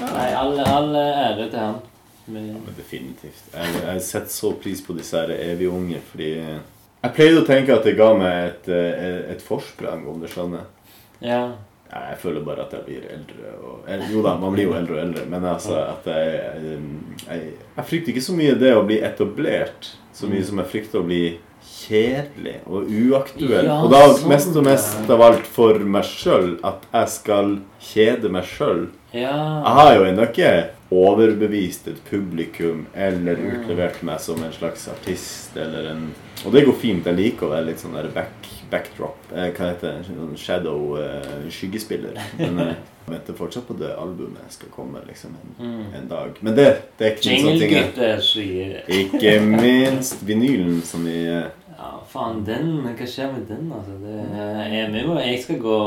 Nei, all, all ære til han. Men, Men definitivt. Jeg, jeg setter så pris på disse her evig unge, fordi eh, Jeg pleide å tenke at det ga meg et, eh, et forsprang, om du skjønner. ja. Jeg føler bare at jeg blir eldre. Og, eller, jo da, man blir jo eldre og eldre, men altså at jeg, jeg, jeg, jeg frykter ikke så mye det å bli etablert, så mye som jeg frykter å bli kjedelig og uaktuell. Ja, og da sånn, mest og mest av alt for meg sjøl, at jeg skal kjede meg sjøl. Jeg har jo ennå ikke overbevist et publikum eller utlevert meg som en slags artist eller en Og det går fint. Jeg liker å være litt sånn der back, backdrop. Eh, hva heter det? Sånn shadow eh, skyggespiller. Men eh, jeg venter fortsatt på det albumet skal komme liksom en, en dag. Men det, det er ikke ting. jeg- sier Ikke minst vinylen som vi eh, Ja, faen, den Hva skjer med den, altså? Det, jeg, vi må, jeg skal gå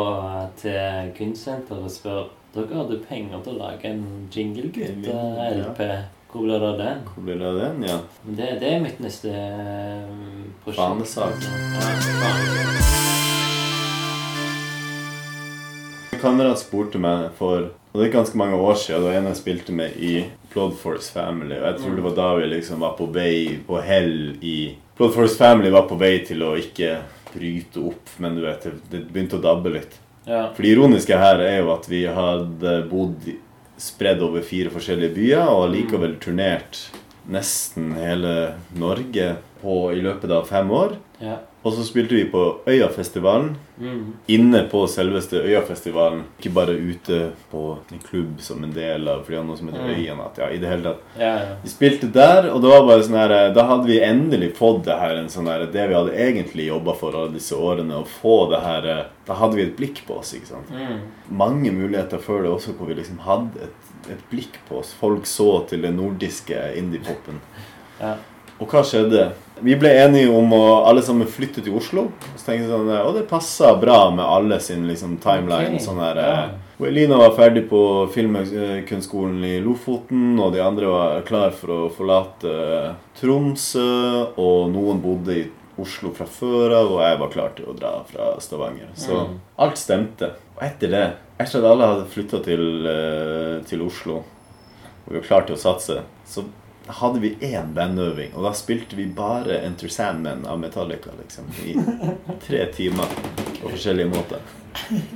til kunstsenteret og spørre Dere hadde penger til å lage en jinglegutt-LP. Hvor blir det av den? Hvor blir det av den? Ja. Det, det er mitt neste eh, prosjekt. Barnesak. Ja, kamerat spurte meg for og det er ganske mange år siden. Det var en jeg spilte med i Bloodforce Family. Og jeg tror det var da vi liksom var på vei på hell i Bloodforce Family var på vei til å ikke bryte opp, men du vet, det, det begynte å dabbe litt. Ja. For det ironiske her er jo at vi hadde bodd spredd over fire forskjellige byer og likevel turnert nesten hele Norge på, i løpet av fem år. ja. Og så spilte vi på Øyafestivalen Mm. inne på selveste Øyafestivalen. Ikke bare ute på en klubb som en del av fordi noe som heter Mm. Øyanatt. Ja, i det hele tatt. ja, ja. Vi spilte der, og det var bare sånn her Da hadde vi endelig fått det her en sånn her Det vi hadde egentlig jobba for alle disse årene, å få det her eh, Da hadde vi et blikk på oss, ikke sant. Mm. Mange muligheter før det også hvor vi liksom hadde et, et blikk på oss. Folk så til den nordiske indie-popen. ja. Og hva skjedde? Vi ble enige om å alle sammen flytte til Oslo. Og så tenkte jeg sånn, Og det passa bra med alle sin liksom, timeline. Okay. Sånn her, ja. eh, og Elina var ferdig på Filmkunstskolen i Lofoten, og de andre var klar for å forlate eh, Tromsø. Og noen bodde i Oslo fra før av, og jeg var klar til å dra fra Stavanger. Så Mm. alt stemte. Og etter det, etter at alle hadde flytta til, eh, til Oslo, og vi var klare til å satse, så hadde vi én bandøving, og da spilte vi bare Enter Sandman av Metallica liksom, i tre timer på forskjellige måter.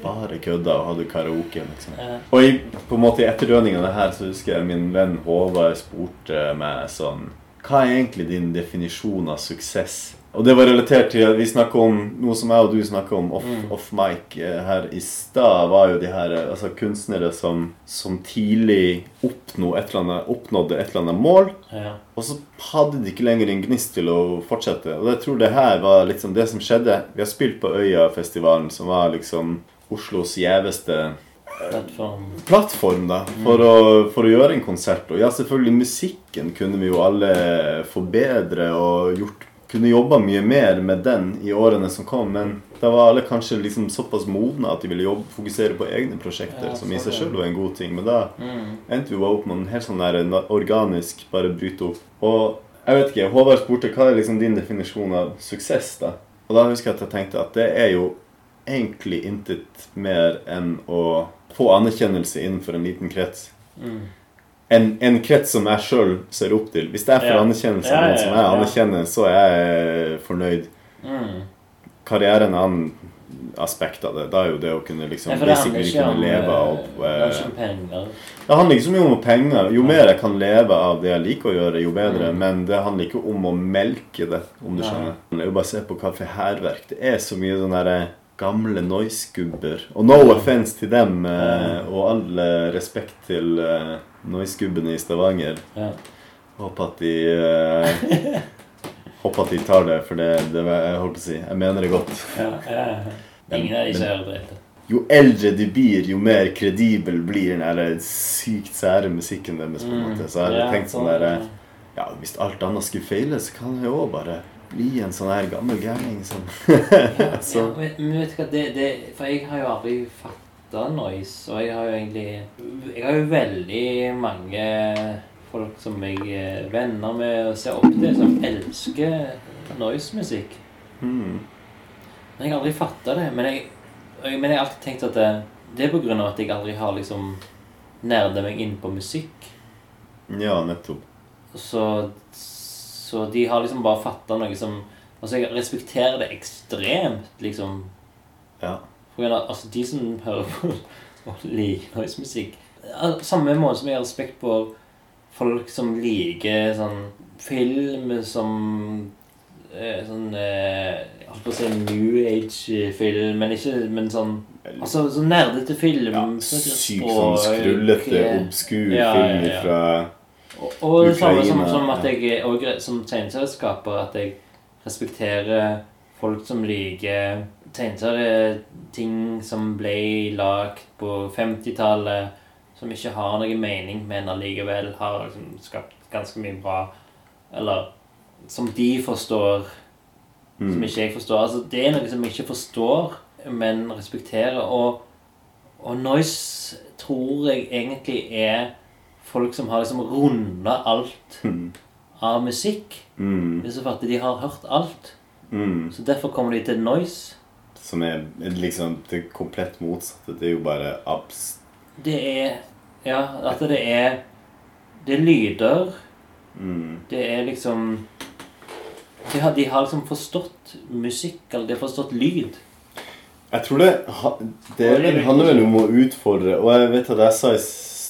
Bare kødda og hadde karaoke. liksom. Og i, på en måte i etterdønningene av det her så husker jeg min venn Håvard spurte meg sånn Hva er egentlig din definisjon av suksess? Og det var relatert til at vi snakket om noe som jeg og du snakka om off, Mm. off mic eh, her i stad, var jo de her eh, altså kunstnere som, som tidlig oppnå et eller annet, oppnådde et eller annet mål, Ja. og så hadde de ikke lenger en gnist til å fortsette. Og jeg tror det her var liksom det som skjedde. Vi har spilt på Øyafestivalen, som var liksom Oslos gjeveste Plattform. plattform da, for, å, for å gjøre en konsert. Og ja, selvfølgelig musikken kunne vi jo alle forbedre og gjort, kunne jobba mye mer med den i årene som kom, men da var alle kanskje liksom såpass modne at de ville jobbe, fokusere på egne prosjekter, Ja, som i seg selv var en god ting. Men da Mm. endte vi bare opp med en helt sånn der organisk bare bryte opp. Og jeg vet ikke, Håvard spurte hva er liksom din definisjon av suksess, da? Og da husker jeg at jeg tenkte at det er jo egentlig intet mer enn å få anerkjennelse innenfor en liten krets. Mm. En, en krets som jeg sjøl ser opp til. Hvis jeg får Ja. anerkjennelse av noen som jeg anerkjenner, så er jeg fornøyd. Mm. Karriere er en annen aspekt av det. Da er jo det å kunne liksom Ja, basically kunne leve av eh, det handler ikke så mye om penger. Jo mer jeg kan leve av det jeg liker å gjøre, jo bedre. Men det handler ikke om å melke det, om du skjønner. Det er jo bare å se på Kafé Hærverk. Det er så mye sånn derre gamle noise-gubber. Og no offence til dem, eh, og all eh, respekt til eh, noise-gubbene i Stavanger. Ja. Håper at de eh, Håper at de tar det, for det, det jeg holdt på å si. Jeg mener det godt. Ja, ja. Ingen av disse er drite. Jo eldre de blir, jo mer kredibel blir den der sykt sære musikken deres. på en måte. Så jeg Mm. Ja, tenkt sånn sånn, der Ja, hvis alt annet skulle feile, så kan jeg òg bare bli en sånn her gammel gærning som Ja, Så- ja, men, men vet du hva, det, det, for jeg har jo aldri fatta noise, og jeg har jo egentlig Jeg har jo veldig mange folk som jeg er venner med og ser opp til, som elsker noise-musikk. Mm. Men jeg har aldri fatta det. Men jeg, jeg- men jeg har alltid tenkt at det, det er på grunn av at jeg aldri har liksom nerda meg inn på musikk. Ja, nettopp. Så, så de har liksom bare fatta noe som Altså, jeg respekterer det ekstremt, liksom. Ja. Grunn av, altså, de som hører på og liker noise-musikk Samme måte som jeg har respekt på folk som liker sånn film som eh, Sånn eh, Jeg holdt på å si New Age-film, men ikke Men sånn Altså sånn nerdete film. ja Sykt sånn skrullete, eh, obskur Ja, film ja, ja. fra og, og det samme som, som at jeg og som tegneserieskaper at jeg respekterer folk som liker tegneserieting som ble lagd på 50-tallet, som ikke har noe mening, men allikevel har liksom skapt ganske mye bra Eller som de forstår, som mm. ikke jeg forstår. Altså, det er noe som jeg ikke forstår, men respekterer. Og, og noise tror jeg egentlig er folk som har liksom runda alt Mm. av musikk. Mm. Det er så for de har hørt alt. Mm. Så derfor kommer de til noise. Som er liksom det komplett motsatte. Det er jo bare abs... Det er Ja, at det er Det er lyder. Mm. Det er liksom de har, de har liksom forstått musikk, eller de har forstått lyd. Jeg tror det, det, det er handler vel om å utfordre Og jeg vet at jeg sa i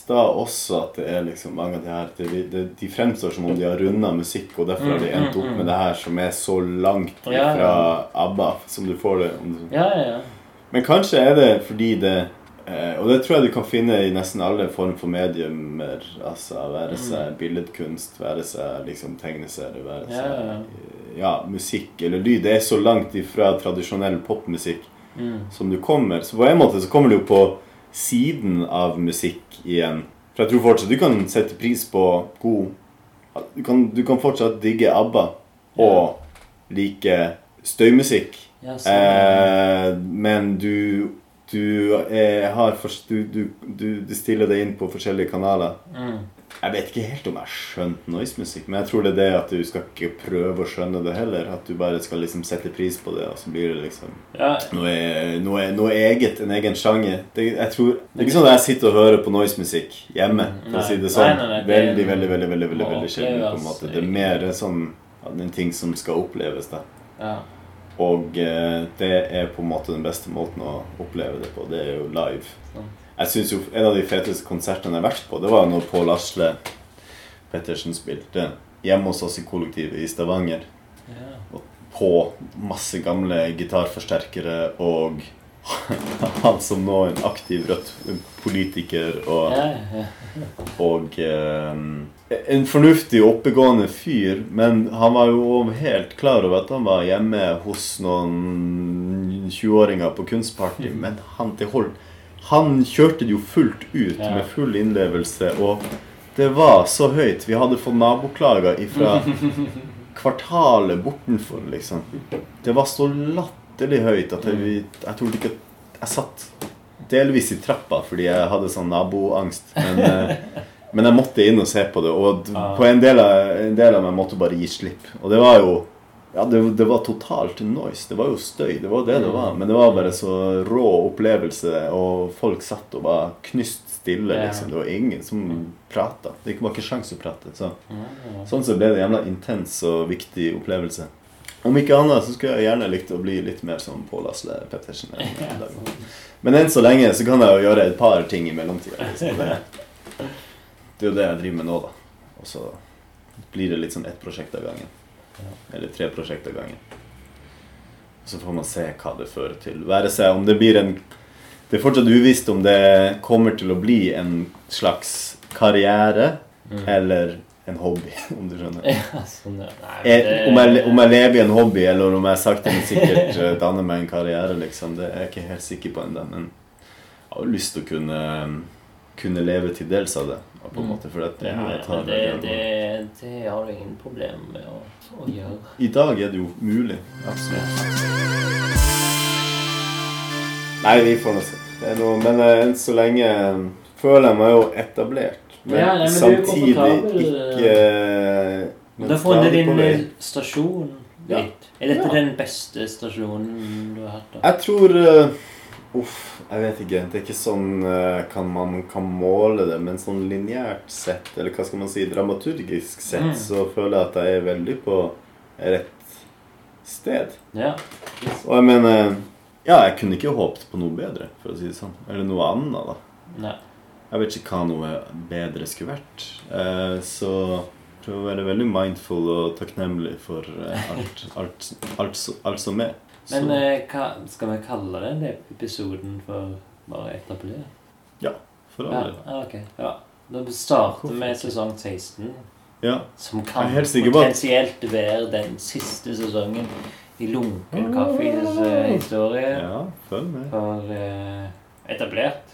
stad også at det er liksom mange av de her det, det, De fremstår som om de har runda musikk, og derfor har de endt opp med det her som er så langt fra ABBA som du får det. Ja, ja, ja. Men kanskje er det fordi det eh, Og det tror jeg du kan finne i nesten alle form for mediumer. Altså være seg billedkunst, være seg liksom tegneserie, være Mm. Ja, seg ja, ja. ja, musikk eller lyd. Det er så langt ifra tradisjonell popmusikk Mm. som du kommer. Så på en måte så kommer du jo på siden av musikk igjen. For jeg tror fortsatt du kan sette pris på god Du kan, du kan fortsatt digge ABBA og like støymusikk, Ja, så, eh, men du du, er, har fors- du, du, du, du stiller deg inn på forskjellige kanaler. Mm. Jeg vet ikke helt om jeg har skjønt noisemusikk, men jeg tror det er det at du skal ikke prøve å skjønne det heller. At du bare skal liksom sette pris på det, og så blir det liksom Ja, noe, noe, noe eget, en egen sjanger. Det, jeg tror, det er ikke sånn at jeg sitter og hører på noisemusikk hjemme, for å si det sånn. Nei, nei, nei, det- Veldig, veldig, veldig veldig, veldig, må veldig sjelden. på en måte. Det er mer sånn en ting som skal oppleves, da. ja. Og eh, det er på en måte den beste måten å oppleve det på. Det er jo live. Sånn. Jeg synes jo En av de feteste konsertene jeg har vært på, det var når Pål Asle Pettersen spilte hjemme hos oss i kollektivet i Stavanger. ja. På masse gamle gitarforsterkere og han som nå er en aktiv Rødt-politiker og Ja, ja. og eh, en fornuftig og oppegående fyr, men han var jo helt klar over at han var hjemme hos noen 20-åringer på kunstparty. Men han, det holdt, han kjørte det jo fullt ut med full innlevelse, og det var så høyt. Vi hadde fått naboklager ifra kvartalet bortenfor, liksom. Det var så latterlig høyt at jeg, jeg trodde ikke at Jeg satt delvis i trappa fordi jeg hadde sånn naboangst. Men, eh, men jeg måtte inn og se på det, og på en del, av, en del av meg måtte bare gi slipp. Og det var jo ja, det, det var totalt noise. Det var jo støy. Det var det det var. Men det var bare så rå opplevelse, og folk satt og var knyst stille. Liksom. Det var ingen som prata. Det var ikke sjans å prate. Så. Sånn så ble det en jævla intens og viktig opplevelse. Om ikke annet så skulle jeg gjerne likt å bli litt mer som Pål Asle Pettersen. dag. Men enn så lenge så kan jeg jo gjøre et par ting i mellomtida. Liksom. Det, det er jo det jeg driver med nå, da. Og så blir det litt sånn ett prosjekt av gangen. Eller tre prosjekt av gangen. Så får man se hva det fører til. Være seg om det blir en Det er fortsatt uvisst om det kommer til å bli en slags karriere eller en hobby, om du skjønner. Ja, sånn, ja. Nei, Jeg, det- om, jeg, om jeg lever i en hobby, eller om jeg sakte, men sikkert eh, danner meg en karriere, liksom, det er jeg ikke helt sikker på ennå. Men jeg har jo lyst til å kunne, kunne leve til dels av det. På en måte, for det, Ja, jeg det, det, det har du ingen problem med å, å gjøre. I dag er det jo mulig. Absolutt. Nei, vi får nå se. Det er noe, men eh, enn så lenge eh, føler jeg meg jo etablert. Men, Ja, nei, men du er samtidig komfortabel, ikke får Du din eh, stasjon Ja. Er dette Ja. den beste stasjonen du har hatt? da? Jeg tror eh, Uff, jeg vet ikke. Det er ikke sånn eh, kan man kan måle det, men sånn lineært sett, eller hva skal man si, dramaturgisk sett, Mm. så føler jeg at jeg er veldig på rett sted. Ja. Og jeg mener Ja, jeg kunne ikke håpet på noe bedre, for å si det sånn. Eller noe annet, da. Nei. Jeg vet ikke hva noe bedre skulle vært. Eh, så prøv å være veldig mindful og takknemlig for eh, alt, alt, alt, alt som er. Men eh, hva skal vi kalle den episoden for bare etablere? ja, for all Ja, del. ja, ok. Ja. Da starter vi sesong 16, Ja. som kan potensielt være den siste sesongen i Lunken kaffes uh, historie ja, følg med. for uh, etablert.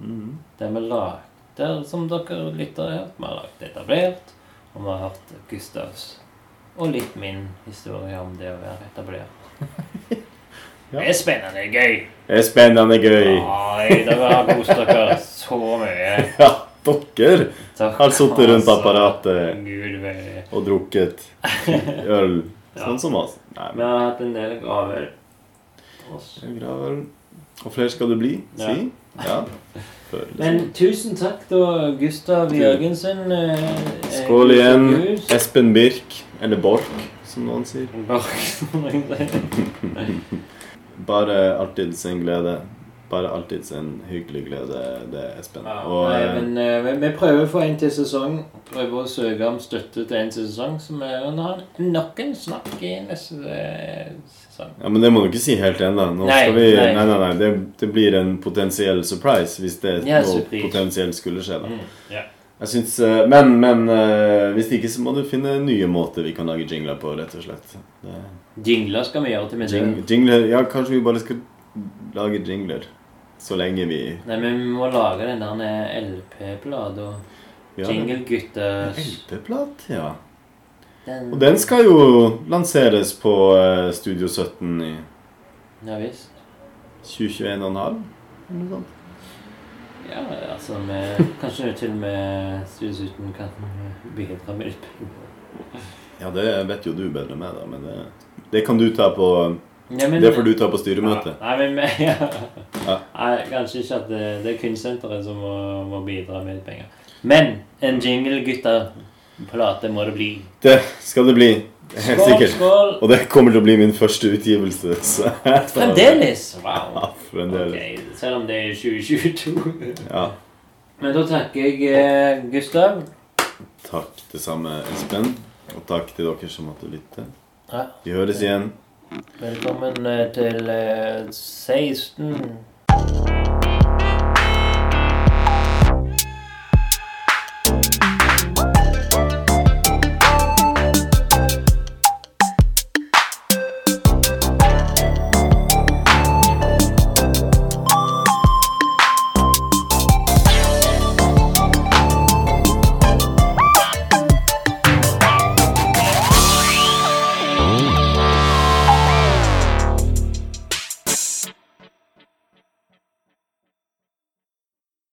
Mm. Det vi lagde, som dere lytter har hørt, vi har lagt etablert, og vi har hørt Gustavs og litt min historie om det å være etablert. Ja. Det er spennende gøy. Det er spennende gøy. Nei, dere har kost dere så mye. Ja, dere har sittet rundt altså. apparatet Gud og drukket øl. Ja. Sånn som oss. Nei, Vi har hatt en del graver. Graver. Og flere skal det bli, si. Ja. Før, liksom. Men tusen takk, da, Gustav Jørgensen. eh, eh, Skål igjen. Espen Birk, eller Borch, som noen sier. Bare alltids en glede. Bare alltids en hyggelig glede, det, Espen. Ja, Og nei, eh, men uh, vi- prøver å få en til sesong. Prøver å søke om støtte til en til sesong. Så vi har nok en snakk i neste eh, sesong. ja, men det må du ikke si helt ennå. Nei, vi nei. Nei, nei, nei. Det, det blir en potensiell surprise hvis det Ja, noe potensielt skulle skje. da. Mm, ja. Jeg synes, eh, Men, men eh, hvis ikke, så må du finne nye måter vi kan lage jingler på, rett og slett. Det, Jingler skal vi gjøre til vi jing, jingler, ja, kanskje vi bare skal lage jingler. Så lenge vi Nei, men vi må lage den der LP-plata. ja, jingle-gutter. LP-plat, ja. Den, Og den skal jo lanseres på eh, Studio 17 i Ja visst. 2021 og en halv. eller noe sånt. Ja, altså med, Kanskje til og med 17 kan bidra med litt penger. Ja, det vet jo du bedre med, da, men det, det kan du ta på Ja, men- Det får du ta på styremøtet. Ja, nei, men. Ja. Nei, kanskje ikke at det, det er kunstsenteret som må, må bidra med litt penger. Men en jingle, gutter. Plate må det bli. Det skal det bli. Helt sikkert. skål! Og det kommer til å bli min første utgivelse. Så. Fremdeles! Wow. Ja, fremdeles. Ok, selv om det er 2022. Ja. Men da takker jeg eh, Gustav. Takk det samme, Espen. Og takk til dere som måtte lytte. Ja. Vi høres igjen. Velkommen eh, til eh, 16